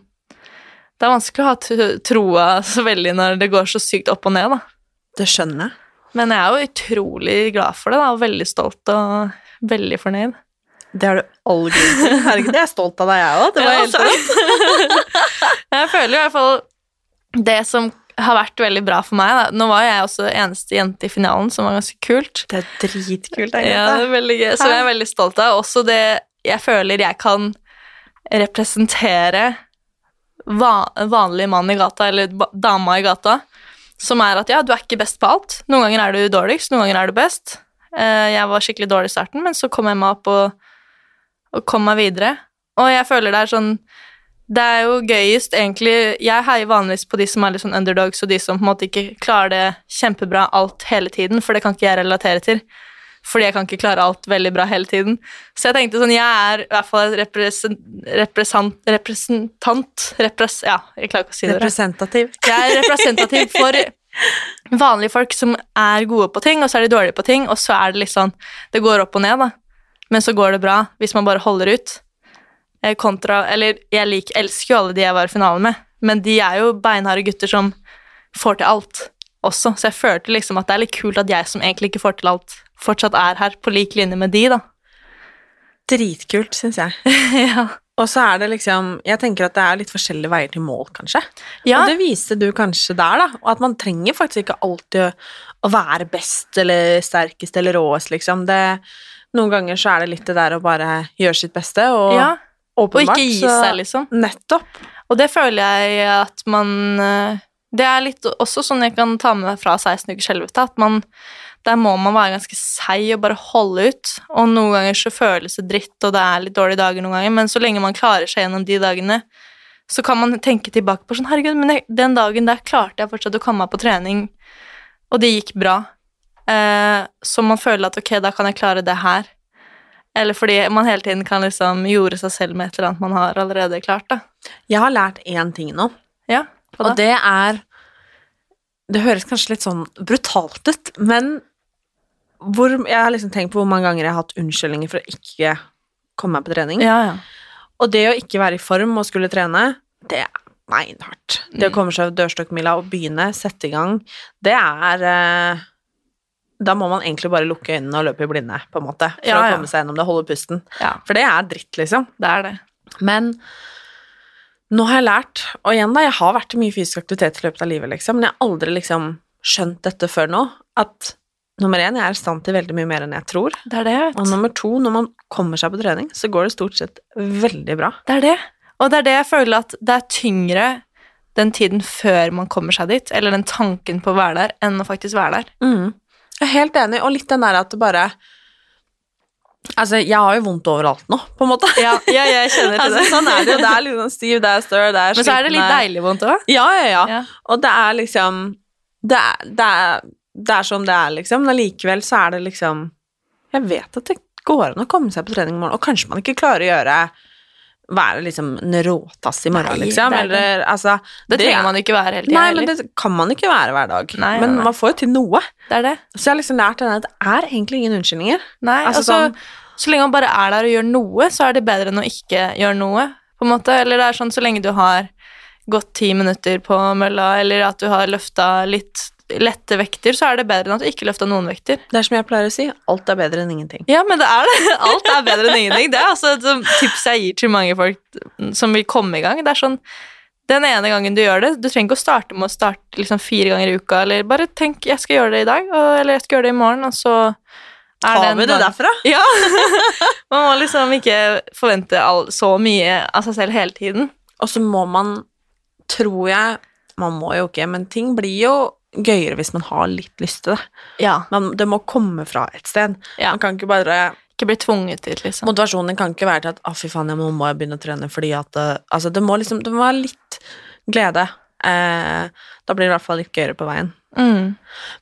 Det er vanskelig å ha troa så veldig når det går så sykt opp og ned, da. Det skjønner jeg. Men jeg er jo utrolig glad for det, da, og veldig stolt og veldig fornøyd. Det har du all grunn til. Herregud, jeg er stolt av deg, jeg òg. Det var Ja, helt rått. Jeg føler i hvert fall det som har vært veldig bra for meg da. Nå var jeg også eneste jente i finalen, som var ganske kult. Det er dritkult. Ja, det er veldig gøy, så jeg er veldig stolt av. Også det jeg føler jeg kan representere va vanlig mann i gata, eller dama i gata, som er at ja, du er ikke best på alt. Noen ganger er du dårligst, noen ganger er du best. Eh, Jeg var skikkelig dårlig i starten, men så kom jeg meg opp og, og kom meg videre. Og jeg føler det er sånn Det er jo gøyest, egentlig Jeg heier vanligvis på de som er litt sånn underdogs, og de som på en måte ikke klarer det kjempebra alt hele tiden, for det kan ikke jeg relatere til. Fordi jeg kan ikke klare alt veldig bra hele tiden. Så jeg tenkte sånn, jeg er i hvert fall et represent, representant repres, Ja, jeg klarer ikke å si det. Representativ. Jeg er representativ for vanlige folk som er gode på ting, og så er de dårlige på ting, og så er det litt sånn Det går opp og ned, da. Men så går det bra hvis man bare holder ut. Eh, Kontra Eller jeg lik, elsker jo alle de jeg var i finalen med, men de er jo beinharde gutter som får til alt også, så jeg følte liksom at det er litt kult at jeg som egentlig ikke får til alt, fortsatt er her på lik linje med de, da. Dritkult, syns jeg. ja. Og så er det liksom Jeg tenker at det er litt forskjellige veier til mål, kanskje. Ja. Og det viste du kanskje der, da. Og at man trenger faktisk ikke alltid å, være best eller sterkest eller råest, liksom. Det, noen ganger så er det litt det der å bare gjøre sitt beste, og ja. Og ikke gi seg, liksom. Nettopp. Og det føler jeg at man eh, Det er litt også sånn jeg kan ta med meg fra 16 ukers helvete, at man der må man være ganske seig og bare holde ut. Og noen ganger så føles det dritt, og det er litt dårlige dager noen ganger, men så lenge man klarer seg gjennom de dagene, så kan man tenke tilbake på sånn Herregud, men den dagen der klarte jeg fortsatt å komme meg på trening, og det gikk bra. Eh, så man føler at ok, da kan jeg klare det her. Eller fordi man hele tiden kan liksom jorde seg selv med et eller annet man har allerede klart, da. Jeg har lært én ting nå, Ja? Og det er Det høres kanskje litt sånn brutalt ut, men hvor, jeg har liksom tenkt på hvor mange ganger jeg har hatt unnskyldninger for å ikke komme meg på trening. Ja, ja. Og det å ikke være i form og skulle trene, det er beinhardt. Det å Mm. komme seg dørstokkmila og begynne, sette i gang, det er eh, Da må man egentlig bare lukke øynene og løpe i blinde, på en måte, for Ja, å komme seg gjennom det, holde pusten. ja. For det er dritt, liksom. Det er det. Men nå har jeg lært, og igjen da, jeg har vært i mye fysisk aktivitet i løpet av livet, liksom, men jeg har aldri liksom skjønt dette før nå, at nummer én, jeg er i stand til veldig mye mer enn jeg tror. Det er det, Og nummer to, når man kommer seg på trening, så går det stort sett veldig bra. Det er det. Og det er det jeg føler at det er tyngre den tiden før man kommer seg dit, eller den tanken på å være der, enn å faktisk være der. Mm. Jeg er helt enig, og litt den der at det bare Altså, jeg har jo vondt overalt nå, på en måte. Ja, ja jeg kjenner til altså, det. sånn er det jo. Det er sånn stiv, det er stør, det er Men så er det litt deilig vondt òg. Ja, ja, ja. Ja. Og det er liksom det er, det, er, det er som det er, liksom. Men likevel så er det liksom Jeg vet at det går an å komme seg på trening i morgen, og kanskje man ikke klarer å gjøre Være liksom en råtass i morgen, Nei, liksom. det er. Eller altså Det trenger man ikke være hele tida Nei, men det kan man ikke være hver dag. Nei, men nei, man får jo til noe. Det er det. Så jeg har liksom lært denne at det er egentlig ingen unnskyldninger. Nei, Altså, altså, sånn- Så lenge man bare er der og gjør noe, så er det bedre enn å ikke gjøre noe. på en måte. Eller det er sånn så lenge du har gått ti minutter på mølla, eller at du har løfta litt lette vekter, så er det bedre enn at du ikke løfta noen vekter. Det er som jeg pleier å si, alt er bedre enn ingenting. Ja, men det er det. Alt er bedre enn ingenting. Det er altså et tips jeg gir til mange folk som vil komme i gang. Det er sånn, Den ene gangen du gjør det, du trenger ikke å starte med å starte liksom fire ganger i uka, eller bare tenk 'jeg skal gjøre det i dag', eller 'jeg skal gjøre det i morgen', og så er Tar Ta vi det derfra? Ja. Man må liksom ikke forvente all, så mye av seg selv hele tiden. Og så må man, tror jeg Man må jo ikke, men ting blir jo gøyere hvis man har litt lyst til det. Ja. Men det må komme fra et sted. Ja. Man kan ikke bare Ikke bli tvunget dit, liksom. Motivasjonen kan ikke være til at 'å, fy faen, jeg må, må jeg begynne å trene', fordi at det, Altså, det må liksom Det må være litt glede. Eh, da blir det i hvert fall litt gøyere på veien. Mm.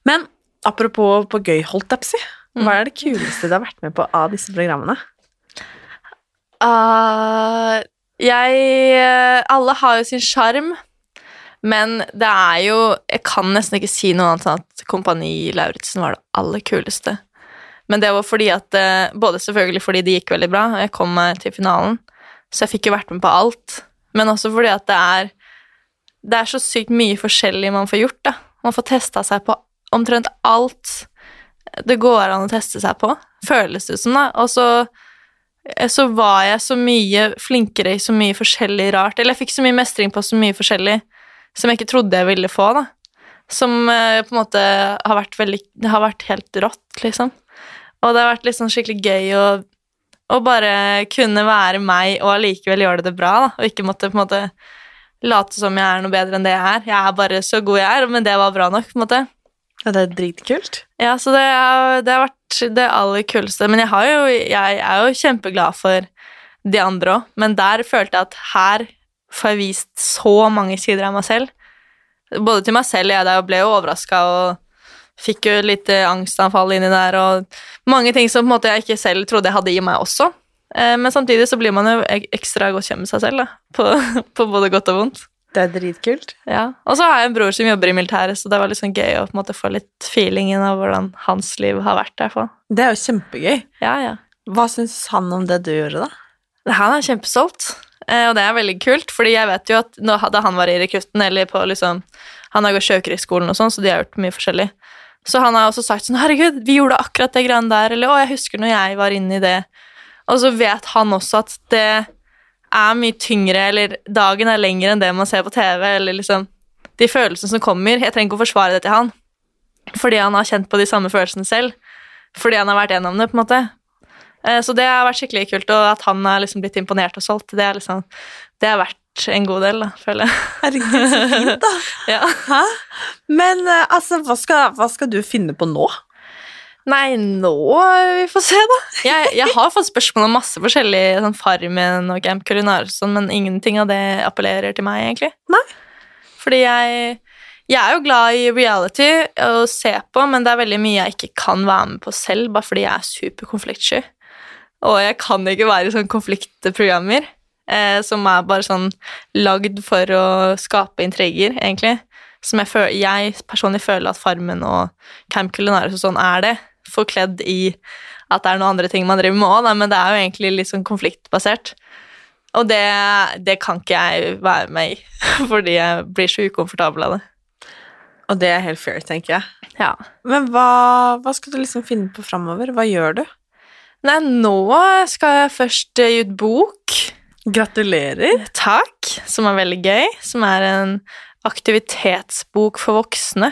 Men apropos på gøy, holdt jeg på å si. Hva er det kuleste du har vært med på av disse programmene? Uh, jeg eh, Alle har jo sin sjarm, men det er jo Jeg kan nesten ikke si noe annet enn at Kompani Lauritzen var det aller kuleste. Men det var fordi at eh, Både selvfølgelig fordi det gikk veldig bra, og jeg kom meg til finalen, så jeg fikk jo vært med på alt, men også fordi at det er Det er så sykt mye forskjellig man får gjort, da. Man får testa seg på omtrent alt det går an å teste seg på, føles det som, da. Og så Eh, så var jeg så mye flinkere i så mye forskjellig rart. Eller jeg fikk så mye mestring på så mye forskjellig som jeg ikke trodde jeg ville få, da. Som eh, på en måte har vært veldig Det har vært helt rått, liksom. Og det har vært liksom skikkelig gøy å, å bare kunne være meg og allikevel gjøre det bra, da. Og ikke måtte på en måte late som jeg er noe bedre enn det jeg er. Jeg er bare så god jeg er, men det var bra nok, på en måte. Ja, det er dritkult. Ja, så det, er, det har vært det aller kuleste. Men jeg, har jo, jeg er jo kjempeglad for de andre òg. Men der følte jeg at her får jeg vist så mange sider av meg selv. Både til meg selv, jeg der ble jo overraska og fikk jo litt eh, angstanfall inni der, og mange ting som på en måte jeg ikke selv trodde jeg hadde i meg også. Eh, Men samtidig så blir man jo ekstra godt kjent med seg selv, da. På, på både godt og vondt. Det er dritkult. Ja, Og så har jeg en bror som jobber i militæret, så det var litt sånn gøy å på en måte få litt feelingen av hvordan hans liv har vært der. Det er jo kjempegøy. Ja, ja. Hva syns han om det du gjorde, da? Han er kjempestolt, og det er veldig kult, fordi jeg vet jo at da han var i rekrutten, eller på liksom Han har gått Sjøkrigsskolen og sånn, så de har gjort mye forskjellig. Så han har også sagt sånn 'Herregud, vi gjorde akkurat det greiene der', eller 'Å, jeg husker når jeg var inne i det'. Og så vet han også at det er mye tyngre, eller dagen er lengre enn det man ser på TV, eller liksom De følelsene som kommer Jeg trenger ikke å forsvare det til han, fordi han har kjent på de samme følelsene selv. Fordi han har vært gjennom det, på en måte. Eh, Så det har vært skikkelig kult, og at han har liksom blitt imponert og solgt, det er liksom Det har vært en god del, da, føler jeg. Herregud, så fint, da. Ja. Men eh, altså, hva skal, hva skal du finne på nå? Nei, nå Vi får se, da. Jeg, jeg har fått spørsmål om masse forskjellig sånn Farmen og Camp Culinar sånn, men ingenting av det appellerer til meg, egentlig. Nei. Fordi jeg Jeg er jo glad i reality å se på, men det er veldig mye jeg ikke kan være med på selv, bare fordi jeg er superkonfliktsky. Og jeg kan ikke være sånn konfliktprogrammer eh, som er bare sånn lagd for å skape intriger, egentlig. Som jeg, føler, jeg personlig føler at Farmen og Camp Culinaris og sånn er det. Forkledd i at det er noen andre ting man driver med òg, men det er jo egentlig litt sånn konfliktbasert. Og det, det kan ikke jeg være med i, fordi jeg blir så ukomfortabel av det. Og det er helt fair, tenker jeg. Ja. Men hva, hva skal du liksom finne på framover? Hva gjør du? Nei, nå skal jeg først gi ut bok. Gratulerer. Takk, som er veldig gøy. Som er en aktivitetsbok for voksne.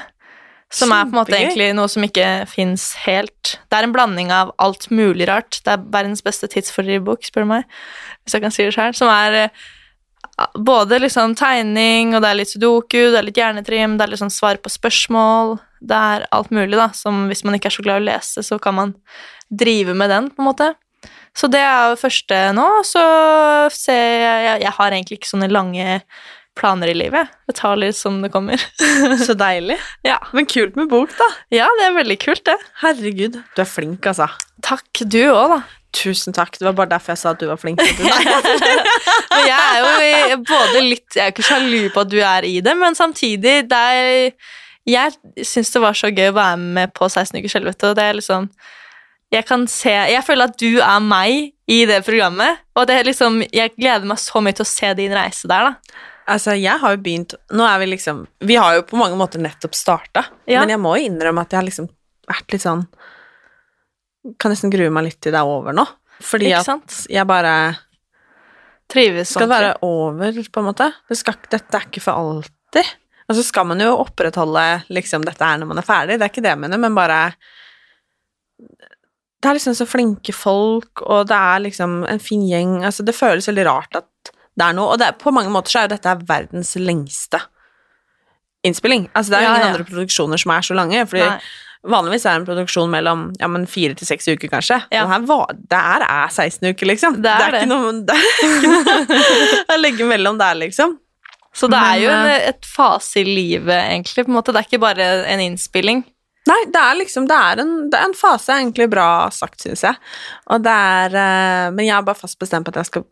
Som er på en måte egentlig noe som ikke fins helt. Det er en blanding av alt mulig rart. Det er verdens beste tidsfordrivbok, spør du meg, hvis jeg kan si det sjøl. Som er eh, både liksom tegning, og det er litt sudoku, det er litt hjernetrim, det er litt sånn svar på spørsmål. Det er alt mulig, da, som hvis man ikke er så glad i å lese, så kan man drive med den, på en måte. Så det er jo første nå, så ser jeg Jeg, har egentlig ikke sånne lange planer i livet. Det tar litt som det kommer. Så deilig. ja. Men kult med bok, da. ja, det er veldig kult, det. Herregud, du er flink, altså. Takk, du òg, da. Tusen takk. Det var bare derfor jeg sa at du var flink. Nei. Men jeg er jo både litt Jeg er ikke sjalu på at du er i det, men samtidig det er, Jeg syns det var så gøy å være med på 16 ukers helvete, og det er liksom jeg kan se Jeg føler at du er meg i det programmet, og det liksom Jeg gleder meg så mye til å se din reise der, da. Altså, jeg har jo begynt Nå er vi liksom Vi har jo på mange måter nettopp starta, Ja. men jeg må jo innrømme at jeg har liksom vært litt sånn Kan nesten grue meg litt til det er over nå. Fordi Ikke at sant? jeg bare Trives Skal det være over, på en måte? Det skal, dette er ikke for alltid. Og så skal man jo opprettholde liksom dette her når man er ferdig, det er ikke det jeg mener, men bare Det er liksom så flinke folk, og det er liksom en fin gjeng. Altså, det føles veldig rart at det er noe Og det er, på mange måter så er jo dette verdens lengste innspilling. Altså, det er jo Ja, ingen ja. andre produksjoner som er så lange, fordi Nei. vanligvis er en produksjon mellom ja, men fire til seks uker, kanskje. Ja. Her var, det her er 16 uker, liksom. Det er det. ikke noe Det er ikke noe å legge mellom der, liksom. Så det er jo en, eh, et fase i livet, egentlig. på en måte. Det er ikke bare en innspilling. Nei, det er liksom Det er en, det er en fase egentlig bra sagt, syns jeg. Og det er eh, Men jeg er bare fast bestemt på at jeg skal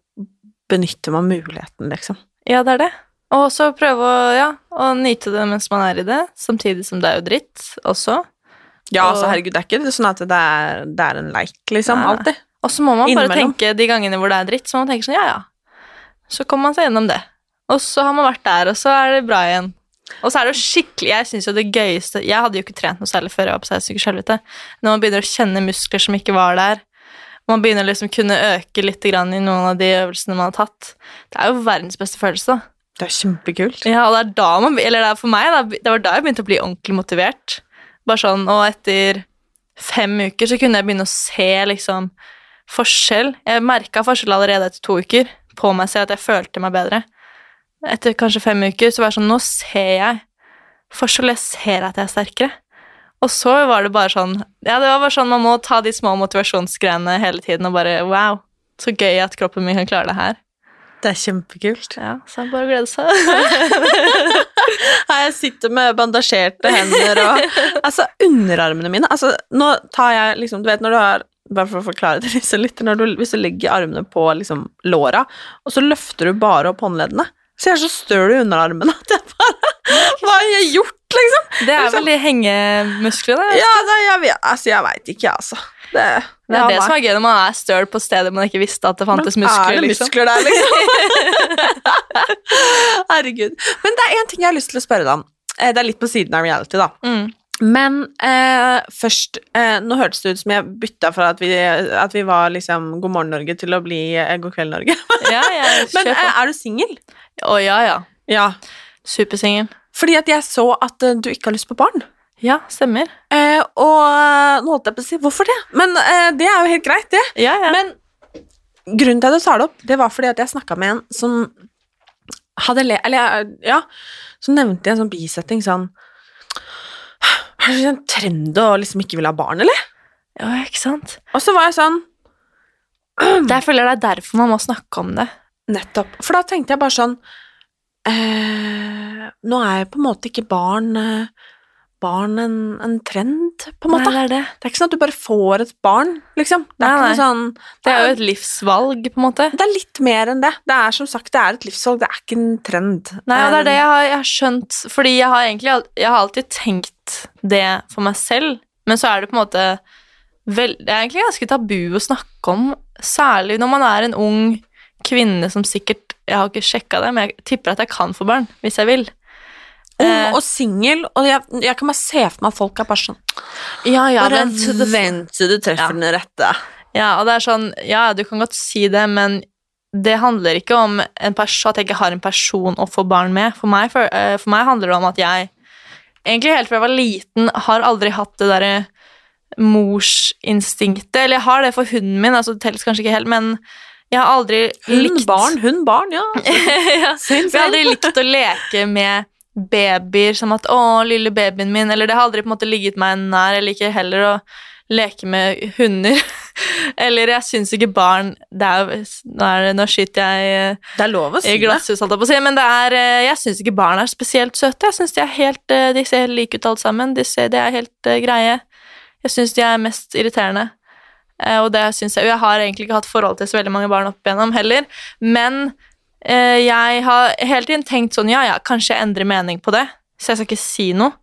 benytte meg av muligheten, liksom. Ja, det er det. Og så prøve å, ja, å nyte det mens man er i det, samtidig som det er jo dritt også. Ja, altså, herregud, det er ikke sånn at det er, det er en leik, liksom. Ja. Alltid. Og så må man bare tenke de gangene hvor det er dritt, så må man tenke sånn, ja, ja. Så kommer man seg gjennom det. Og så har man vært der, og så er det bra igjen. Og så er det jo skikkelig, jeg synes jo det gøyeste Jeg hadde jo ikke trent noe særlig før jeg var på 16 ukers helvete. Når man begynner å kjenne muskler som ikke var der, man begynner liksom kunne øke litt grann i noen av de øvelsene man har tatt. Det er jo verdens beste følelse, da. Det er kjempekult. Ja, og det er da man, eller det er for meg, da, det var da jeg begynte å bli ordentlig motivert. Bare sånn, og etter fem uker så kunne jeg begynne å se liksom forskjell. Jeg merka forskjell allerede etter to uker på meg selv, at jeg følte meg bedre. Etter kanskje fem uker så var jeg sånn, nå ser jeg forskjell, jeg ser at jeg er sterkere. Og så var det bare sånn, ja, det var bare sånn, man må ta de små motivasjonsgreiene hele tiden og bare, wow, så gøy at kroppen min kan klare det her. Det er kjempekult. Ja, så bare å glede seg. Her jeg sitter med bandasjerte hender og Altså, underarmene mine Altså, nå tar jeg liksom Du vet når du har Bare for å forklare det litt du, Hvis du legger armene på liksom låra, og så løfter du bare opp håndleddene, så jeg er så støl i underarmene at jeg bare Hva har jeg gjort, liksom? Det er vel de hengemusklene. Ja, det, jeg Altså, jeg veit ikke, jeg, altså. Det, Det er det som er gøy når man er støl på steder man ikke visste at det fantes Er muskler. det liksom. muskler der, liksom? Herregud. Men det er én ting jeg har lyst til å spørre deg om. Eh, Det er litt på siden av reality, da. Mm. Men eh, først eh, Nå hørtes det ut som jeg bytta fra at vi, at vi var liksom God morgen Norge til å bli eh, God kveld Norge. Ja, jeg Men eh, er du singel? Å ja, ja. Ja. Supersingel. Fordi at jeg så at eh, du ikke har lyst på barn. Ja, stemmer. Eh, og nå holdt jeg på å si hvorfor det, men eh, det er jo helt greit, det. Ja, ja. Men grunnen til at jeg tar det opp, det var fordi at jeg snakka med en som hadde le... Eller ja, så nevnte jeg en sånn bisetting sånn Er det en trend å liksom ikke vil ha barn, eller? ja, ikke sant? Og så var jeg sånn Jeg føler det er derfor man må snakke om det. Nettopp. For da tenkte jeg bare sånn eh, Nå er jeg på en måte ikke barn eh, Barn en, en trend, på en måte. Nei, det er det. Det er ikke sånn at du bare får et barn, liksom. Det er Nei, nei. sånn Det er jo et livsvalg, på en måte. Det er litt mer enn det. Det er som sagt, det er et livsvalg, det er ikke en trend. Nei, og det er det jeg har, jeg har skjønt Fordi jeg har egentlig jeg har alltid tenkt det for meg selv, men så er det på en måte vel, Det er egentlig ganske tabu å snakke om, særlig når man er en ung kvinne som sikkert Jeg har ikke sjekka det, men jeg tipper at jeg kan få barn hvis jeg vil. Ung Eh, og singel, og jeg, jeg kan bare se for meg at folk er bare sånn ja, ja, Bare vent vent til du treffer Ja. den rette. Ja, og det er sånn, ja, du kan godt si det, men det handler ikke om en pers- at jeg ikke har en person å få barn med. For meg, for, eh, for meg handler det om at jeg egentlig helt fra jeg var liten, har aldri hatt det derre morsinstinktet. Eller jeg har det for hunden min, altså det telles kanskje ikke helt, men jeg har aldri Hun likt barn, hun barn, ja. ja. Jeg har aldri likt å leke med babyer som at 'Å, lille babyen min', eller det har aldri på en måte ligget meg nær. Jeg liker heller å leke med hunder. eller jeg syns ikke barn det er, nå, er det, nå skyter jeg Det er lov å si glasshus, holdt jeg på å si, men det er, eh, jeg syns ikke barn er spesielt søte. Jeg synes De er helt, eh, de ser helt like ut alle sammen. De, ser, de er helt uh, greie. Jeg syns de er mest irriterende. Uh, og det synes jeg, jeg har egentlig ikke hatt forhold til så veldig mange barn opp igjennom heller, men eh, jeg har hele tiden tenkt sånn, ja, ja, kanskje jeg endrer mening på det, så jeg skal ikke si noe.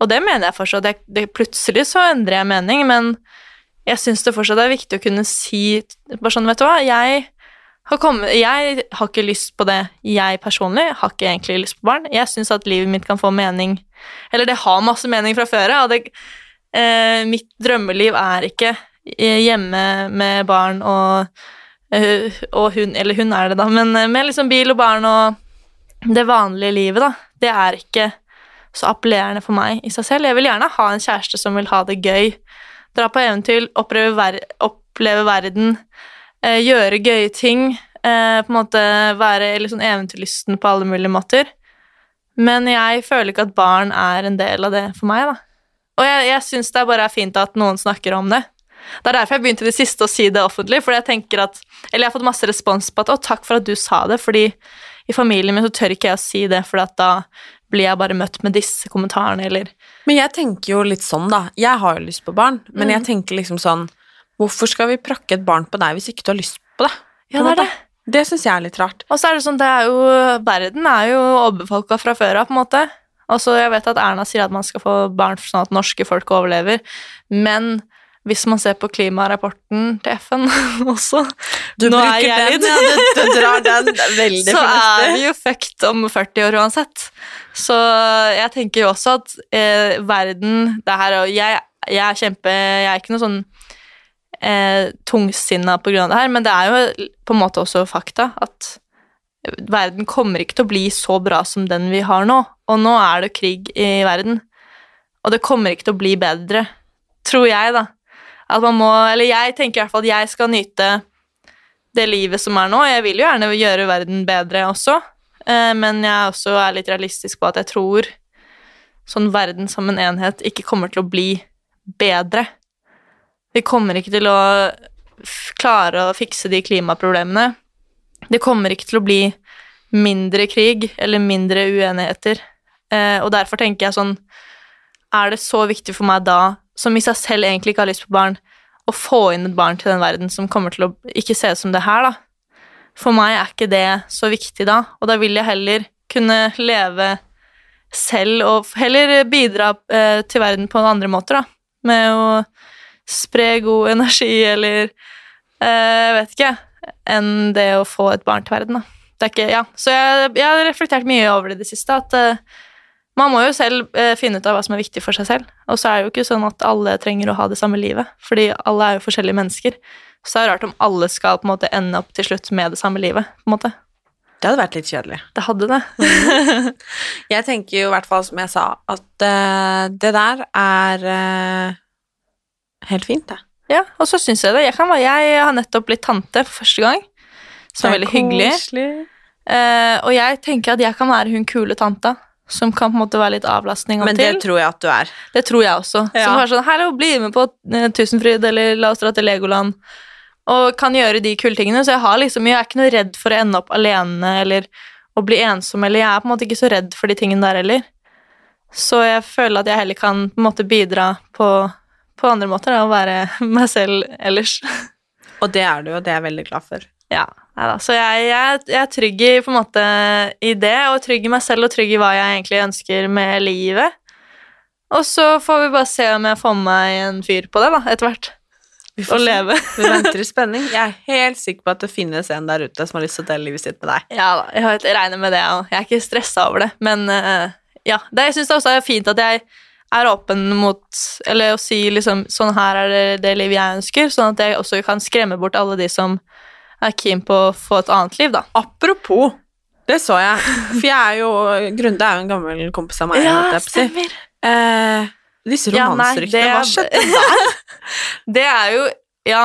Og det mener jeg fortsatt. Det, det, plutselig så endrer jeg mening, men jeg syns det fortsatt er viktig å kunne si bare sånn, vet du hva, jeg har, kommet, jeg har ikke lyst på det. Jeg personlig har ikke egentlig lyst på barn. Jeg syns at livet mitt kan få mening Eller det har masse mening fra før av. Eh, mitt drømmeliv er ikke eh, hjemme med barn og, eh, og hun, Eller hun er det, da, men eh, med liksom bil og barn og det vanlige livet, da. Det er ikke så appellerende for meg i seg selv. Jeg vil gjerne ha en kjæreste som vil ha det gøy. Dra på eventyr, oppleve, ver oppleve verden, eh, gjøre gøye ting. Eh, på en måte være sånn eventyrlysten på alle mulige måter. Men jeg føler ikke at barn er en del av det for meg, da. Og jeg, jeg syns det bare er fint at noen snakker om det. Det er derfor jeg begynte i det siste å si det offentlig, fordi jeg tenker at Eller jeg har fått masse respons på at 'Å, takk for at du sa det', fordi i familien min så tør ikke jeg å si det, for da blir jeg bare møtt med disse kommentarene, eller Men jeg tenker jo litt sånn, da. Jeg har jo lyst på barn, men Mm. jeg tenker liksom sånn Hvorfor skal vi prakke et barn på deg hvis ikke du har lyst på det? På ja, det er det. Det syns jeg er litt rart. Og så er det sånn, det er jo Verden er jo overbefolka fra før av, på en måte. Og så jeg vet at Erna sier at man skal få barn sånn at norske folk overlever, men hvis man ser på klimarapporten til FN også Du Nå er bruker jeg den, ja. Du, du drar den. Veldig så er vi jo fucked om 40 år uansett. Så jeg tenker jo også at eh, verden det her, jeg, jeg er kjempe Jeg er ikke noe sånn eh, tungsinna på grunn av det her, men det er jo på en måte også fakta at verden kommer ikke til å bli så bra som den vi har nå. Og nå er det krig i verden. Og det kommer ikke til å bli bedre, tror jeg, da. At man må Eller jeg tenker i hvert fall at jeg skal nyte det livet som er nå. Jeg vil jo gjerne gjøre verden bedre også, eh, men jeg også er litt realistisk på at jeg tror sånn verden som en enhet ikke kommer til å bli bedre. Vi kommer ikke til å klare å fikse de klimaproblemene. Det kommer ikke til å bli mindre krig eller mindre uenigheter. Eh, og derfor tenker jeg sånn Er det så viktig for meg da, som i seg selv egentlig ikke har lyst på barn, å få inn et barn til den verden som kommer til å ikke se ut som det her, da? For meg er ikke det så viktig da, og da vil jeg heller kunne leve selv og heller bidra eh, til verden på andre måter, da. Med å spre god energi eller eh, vet ikke, enn det å få et barn til verden, da. Det er ikke, ja. Så jeg, jeg har reflektert mye over det i det siste, at eh, man må jo selv eh, finne ut av hva som er viktig for seg selv. Og så er det jo ikke sånn at alle trenger å ha det samme livet, fordi alle er jo forskjellige mennesker. Så det er rart om alle skal på en måte ende opp til slutt med det samme livet. på en måte. Det hadde vært litt kjedelig. Det hadde det. Jeg tenker jo i hvert fall, som jeg sa, at uh, det der er uh, helt fint, det. Ja, og så syns jeg det. Jeg, kan, jeg har nettopp blitt tante for første gang, som er veldig hyggelig. Uh, og jeg tenker at jeg kan være hun kule tanta som kan på en måte være litt avlastning av Men det til. tror jeg at du er. Det tror jeg også. Ja. Som bare sånn Hallo, bli med på eh, Tusenfryd, eller la oss dra til Legoland. Og kan gjøre de kultingene. Så jeg har liksom Jeg er ikke noe redd for å ende opp alene eller å bli ensom, eller jeg er på en måte ikke så redd for de tingene der heller. Så jeg føler at jeg heller kan på en måte bidra på, på andre måter, da, og være meg selv ellers. Og det er du, og det er jeg veldig glad for. Ja, neida. Så jeg, jeg, jeg er trygg i, måte, i det, og trygg i meg selv og trygg i hva jeg egentlig ønsker med livet. Og så får vi bare se om jeg får med meg en fyr på det, da, etter hvert. Vi får leve. Vi venter i spenning. Jeg er helt sikker på at det finnes en der ute som har lyst til å dele livet sitt med deg. Ja da, jeg regner med det, og jeg er ikke stressa over det. Men uh, ja, det, jeg syns også er fint at jeg er åpen mot Eller å si liksom sånn her er det det livet jeg ønsker, sånn at jeg også kan skremme bort alle de som er keen på å få et annet liv, da. Apropos Det så jeg. For jeg er jo Grunde er jo en gammel kompis av meg. Ja, stemmer. Eh, disse Ja, romanseryktene, det- hva skjedde der? Det er jo Ja,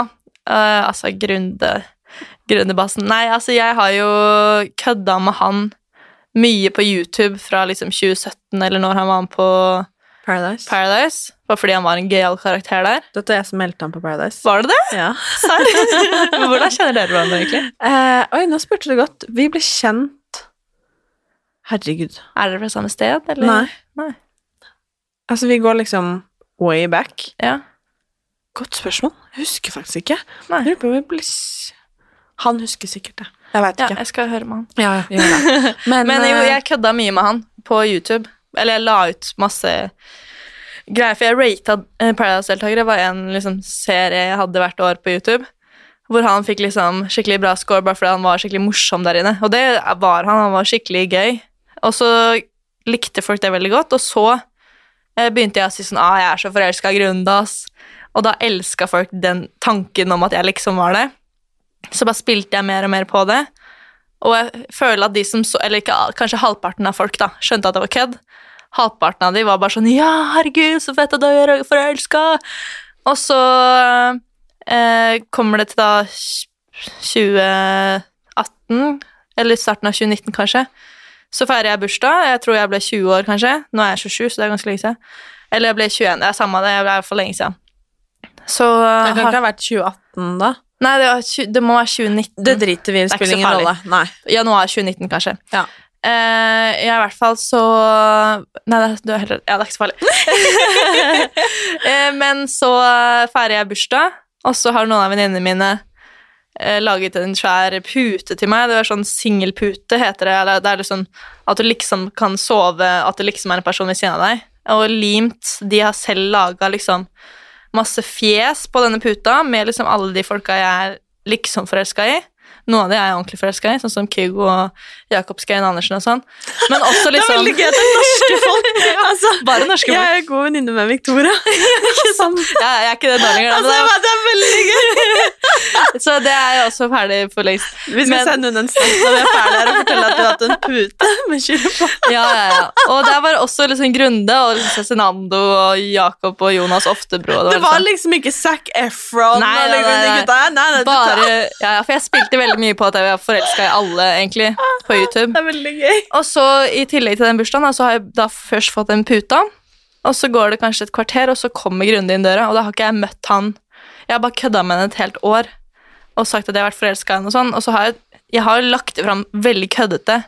uh, altså Grunde Grundebassen. Nei, altså, jeg har jo kødda med han mye på YouTube fra liksom 2017, eller når han var med på Paradise. Paradise. Bare fordi han var en gøyal karakter der. Dette er jeg som meldte han på Paradise. Var det det? Ja. Serr? Hvordan kjenner dere hverandre, egentlig? Eh, oi, nå spurte du godt. Vi ble kjent Herregud. Er dere fra samme sted, eller? Nei. Nei. Altså, vi går liksom way back. Ja. Godt spørsmål. Jeg husker faktisk ikke. Nei. Jeg lurer på Han husker sikkert det. Jeg veit ja, ikke. jeg skal høre med han. Ja, ja. Men, Men jo, eh, jeg kødda mye med han på YouTube. Eller jeg la ut masse greier, for jeg rata Paradise-deltakere. Det var en liksom, serie jeg hadde hvert år på YouTube. Hvor han fikk liksom skikkelig bra score bare fordi han var skikkelig morsom der inne. Og det var han. Han var skikkelig gøy. Og så likte folk det veldig godt, og så eh, begynte jeg å si sånn ah, 'Jeg er så forelska i Grundas. Og da elska folk den tanken om at jeg liksom var det. Så bare spilte jeg mer og mer på det. Og jeg føler at de som så, eller ikke, kanskje halvparten av folk da, skjønte at det var kødd. Halvparten av de var bare sånn Ja, herregud, så fett at du er forelska! Og så eh, kommer det til da 2018, eller starten av 2019 kanskje, så feirer jeg bursdag. Jeg tror jeg ble 20 år, kanskje. Nå er jeg 27, så det er ganske lenge siden. Eller jeg ble 21. Det er samme det, jeg ble for lenge siden. Så Det kan ikke ha vært 2018, da. Nei, det, var, det må være 2019. Det driter vi i. Er spiller ingen rolle. Januar 2019, kanskje. Ja. Eh, ja, i hvert fall så Nei, det, du er helt rett. Ja, det er ikke så farlig. uh, men så feirer jeg bursdag, og så har noen av venninnene mine uh, laget en svær pute til meg. Det var sånn singelpute, heter det. Det er liksom at du liksom kan sove, at det liksom er en person ved siden av deg. Og limt De har selv laga liksom masse fjes på denne puta med liksom alle de folka jeg er liksom forelska i. Noen av de er jeg ordentlig forelska i, sånn som Kygo og Jakob Skøyen Andersen og sånn. Men også liksom veldig gøy at det er norske folk. altså, Bare norske folk. Jeg er god venninne med Victoria. ikke sant? Ja, jeg er ikke det nå lenger. Altså, det er veldig gøy. Så det er jeg også ferdig for lengst. Vi skal sende henne en snap når vi er ferdige her og fortelle at du har hatt en pute med på. Ja, ja, ja. Og der var også liksom Grunde og liksom Cezinando og Jakob og Jonas Oftebro. Det var liksom- liksom ikke Zac Efron Nei, og liksom nei, nei. Nei, Bare, ja, for jeg spilte veldig mye på at jeg var forelska i alle, egentlig, på YouTube. Det er veldig gøy. Og så i tillegg til den bursdagen, så har jeg da først fått en puta. Og så går det kanskje et kvarter, og så kommer Grunde inn døra, og da har ikke jeg møtt han. Jeg har bare kødda med henne et helt år og sagt at jeg har vært forelska i henne. Og sånn, og så har jeg, jeg har lagt det fram veldig køddete,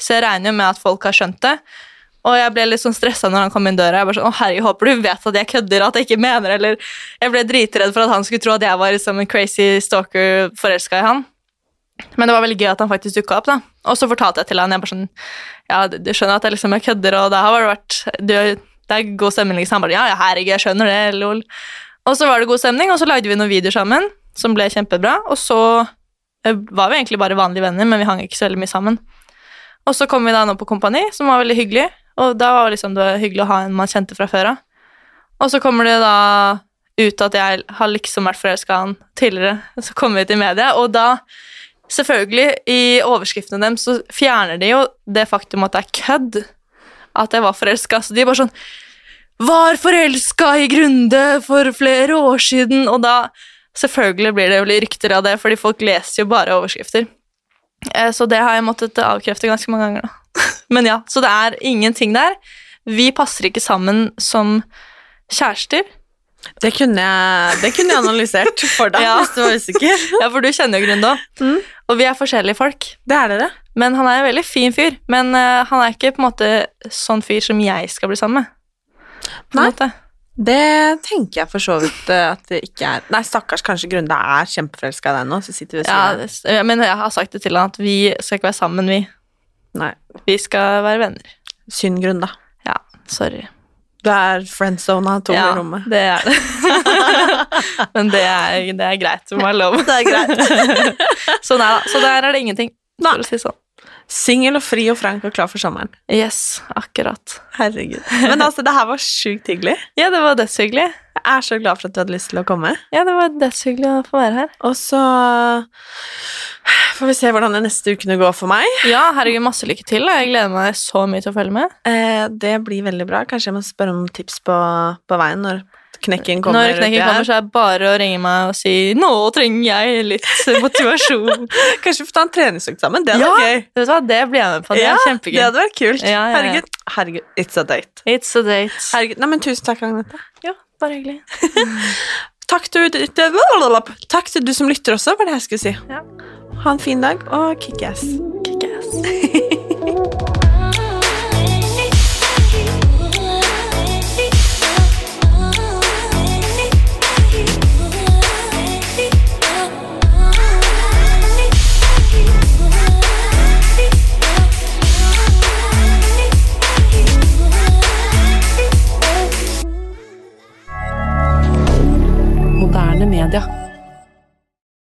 så jeg regner jo med at folk har skjønt det. Og jeg ble litt sånn stressa når han kom inn døra. Jeg bare sånn, å herregud, håper du vet at jeg kødder, at jeg ikke mener Eller jeg ble dritredd for at han skulle tro at jeg var liksom en crazy stalker forelska i han. Men det var veldig gøy at han faktisk dukka opp. da. Og så fortalte jeg til han, jeg bare sånn, ja, du skjønner at jeg liksom jeg kødder, og det har det vært du, Det er god stemning, liksom. Han bare, ja, ja, herregud, jeg skjønner det, lol. Og så var det god stemning, og så lagde vi noen videoer sammen, som ble kjempebra. Og så eh, var vi egentlig bare vanlige venner, men vi hang ikke så veldig mye sammen. Og så kom vi da nå på Kompani, som var veldig hyggelig, og da var liksom det hyggelig å ha en man kjente fra før av. Og så kommer det da ut at jeg har liksom vært forelska i han tidligere, så kommer vi til media, og da Selvfølgelig, i overskriftene dem så fjerner de jo det faktum at det er kødd. At jeg var forelska. Så de er bare sånn Var forelska i Grunde for flere år siden! Og da Selvfølgelig blir det vel rykter av det, fordi folk leser jo bare overskrifter. Eh, Så det har jeg måttet avkrefte ganske mange ganger, da. Men ja, så det er ingenting der. Vi passer ikke sammen som kjærester. Det kunne jeg, det kunne jeg analysert for deg Ja. hvis du var usikker. Ja, for du kjenner jo Grunde òg. Mm. Og vi er forskjellige folk. Det er dere. Men han er en veldig fin fyr. Men uh, han er ikke på en måte sånn fyr som jeg skal bli sammen med. Nei. måte. Det tenker jeg for så vidt eh, at det ikke er Nei, stakkars, kanskje Grunde er kjempeforelska i deg nå, så sitter vi og Ja, sier men jeg har sagt det til han at vi skal ikke være sammen, vi. Nei. Vi skal være venner. Synd, Grunde. Ja, sorry. Du er friendzona tom ja, i rommet. det er det. men det er, det er greit. Det må være lov. Det er greit. så nei da. Så der er det ingenting. Nei. For å si sånn. Singel og fri og frank og klar for sommeren. Yes, akkurat. Herregud. Men altså, det her var sjukt hyggelig. Ja, det var dødshyggelig. Jeg er så glad for at du hadde lyst til å komme. Ja, det var dødshyggelig å få være her. Og så får vi se hvordan de neste ukene går for meg. Ja, herregud, masse lykke til. Jeg gleder meg så mye til å følge med. Eh, det blir veldig bra. Kanskje jeg må spørre om tips på, på veien når knekken kommer. Når knekken kommer, så er det bare å ringe meg og si 'nå trenger jeg litt motivasjon'. Kanskje vi får ta en treningsøkt sammen. Det hadde ja, vært gøy. vet du hva, det blir jeg med på. Det Ja, er kjempegøy. Det hadde vært kult. Ja, ja. Herregud. Herregud. It's a date. It's a date. Herregud. Nei, men tusen takk, Agnete. Ja, bare hyggelig. Takk til, takk til du som lytter også, var det jeg skulle si. Ja. Ha en fin dag, og kickass. Kickass. media.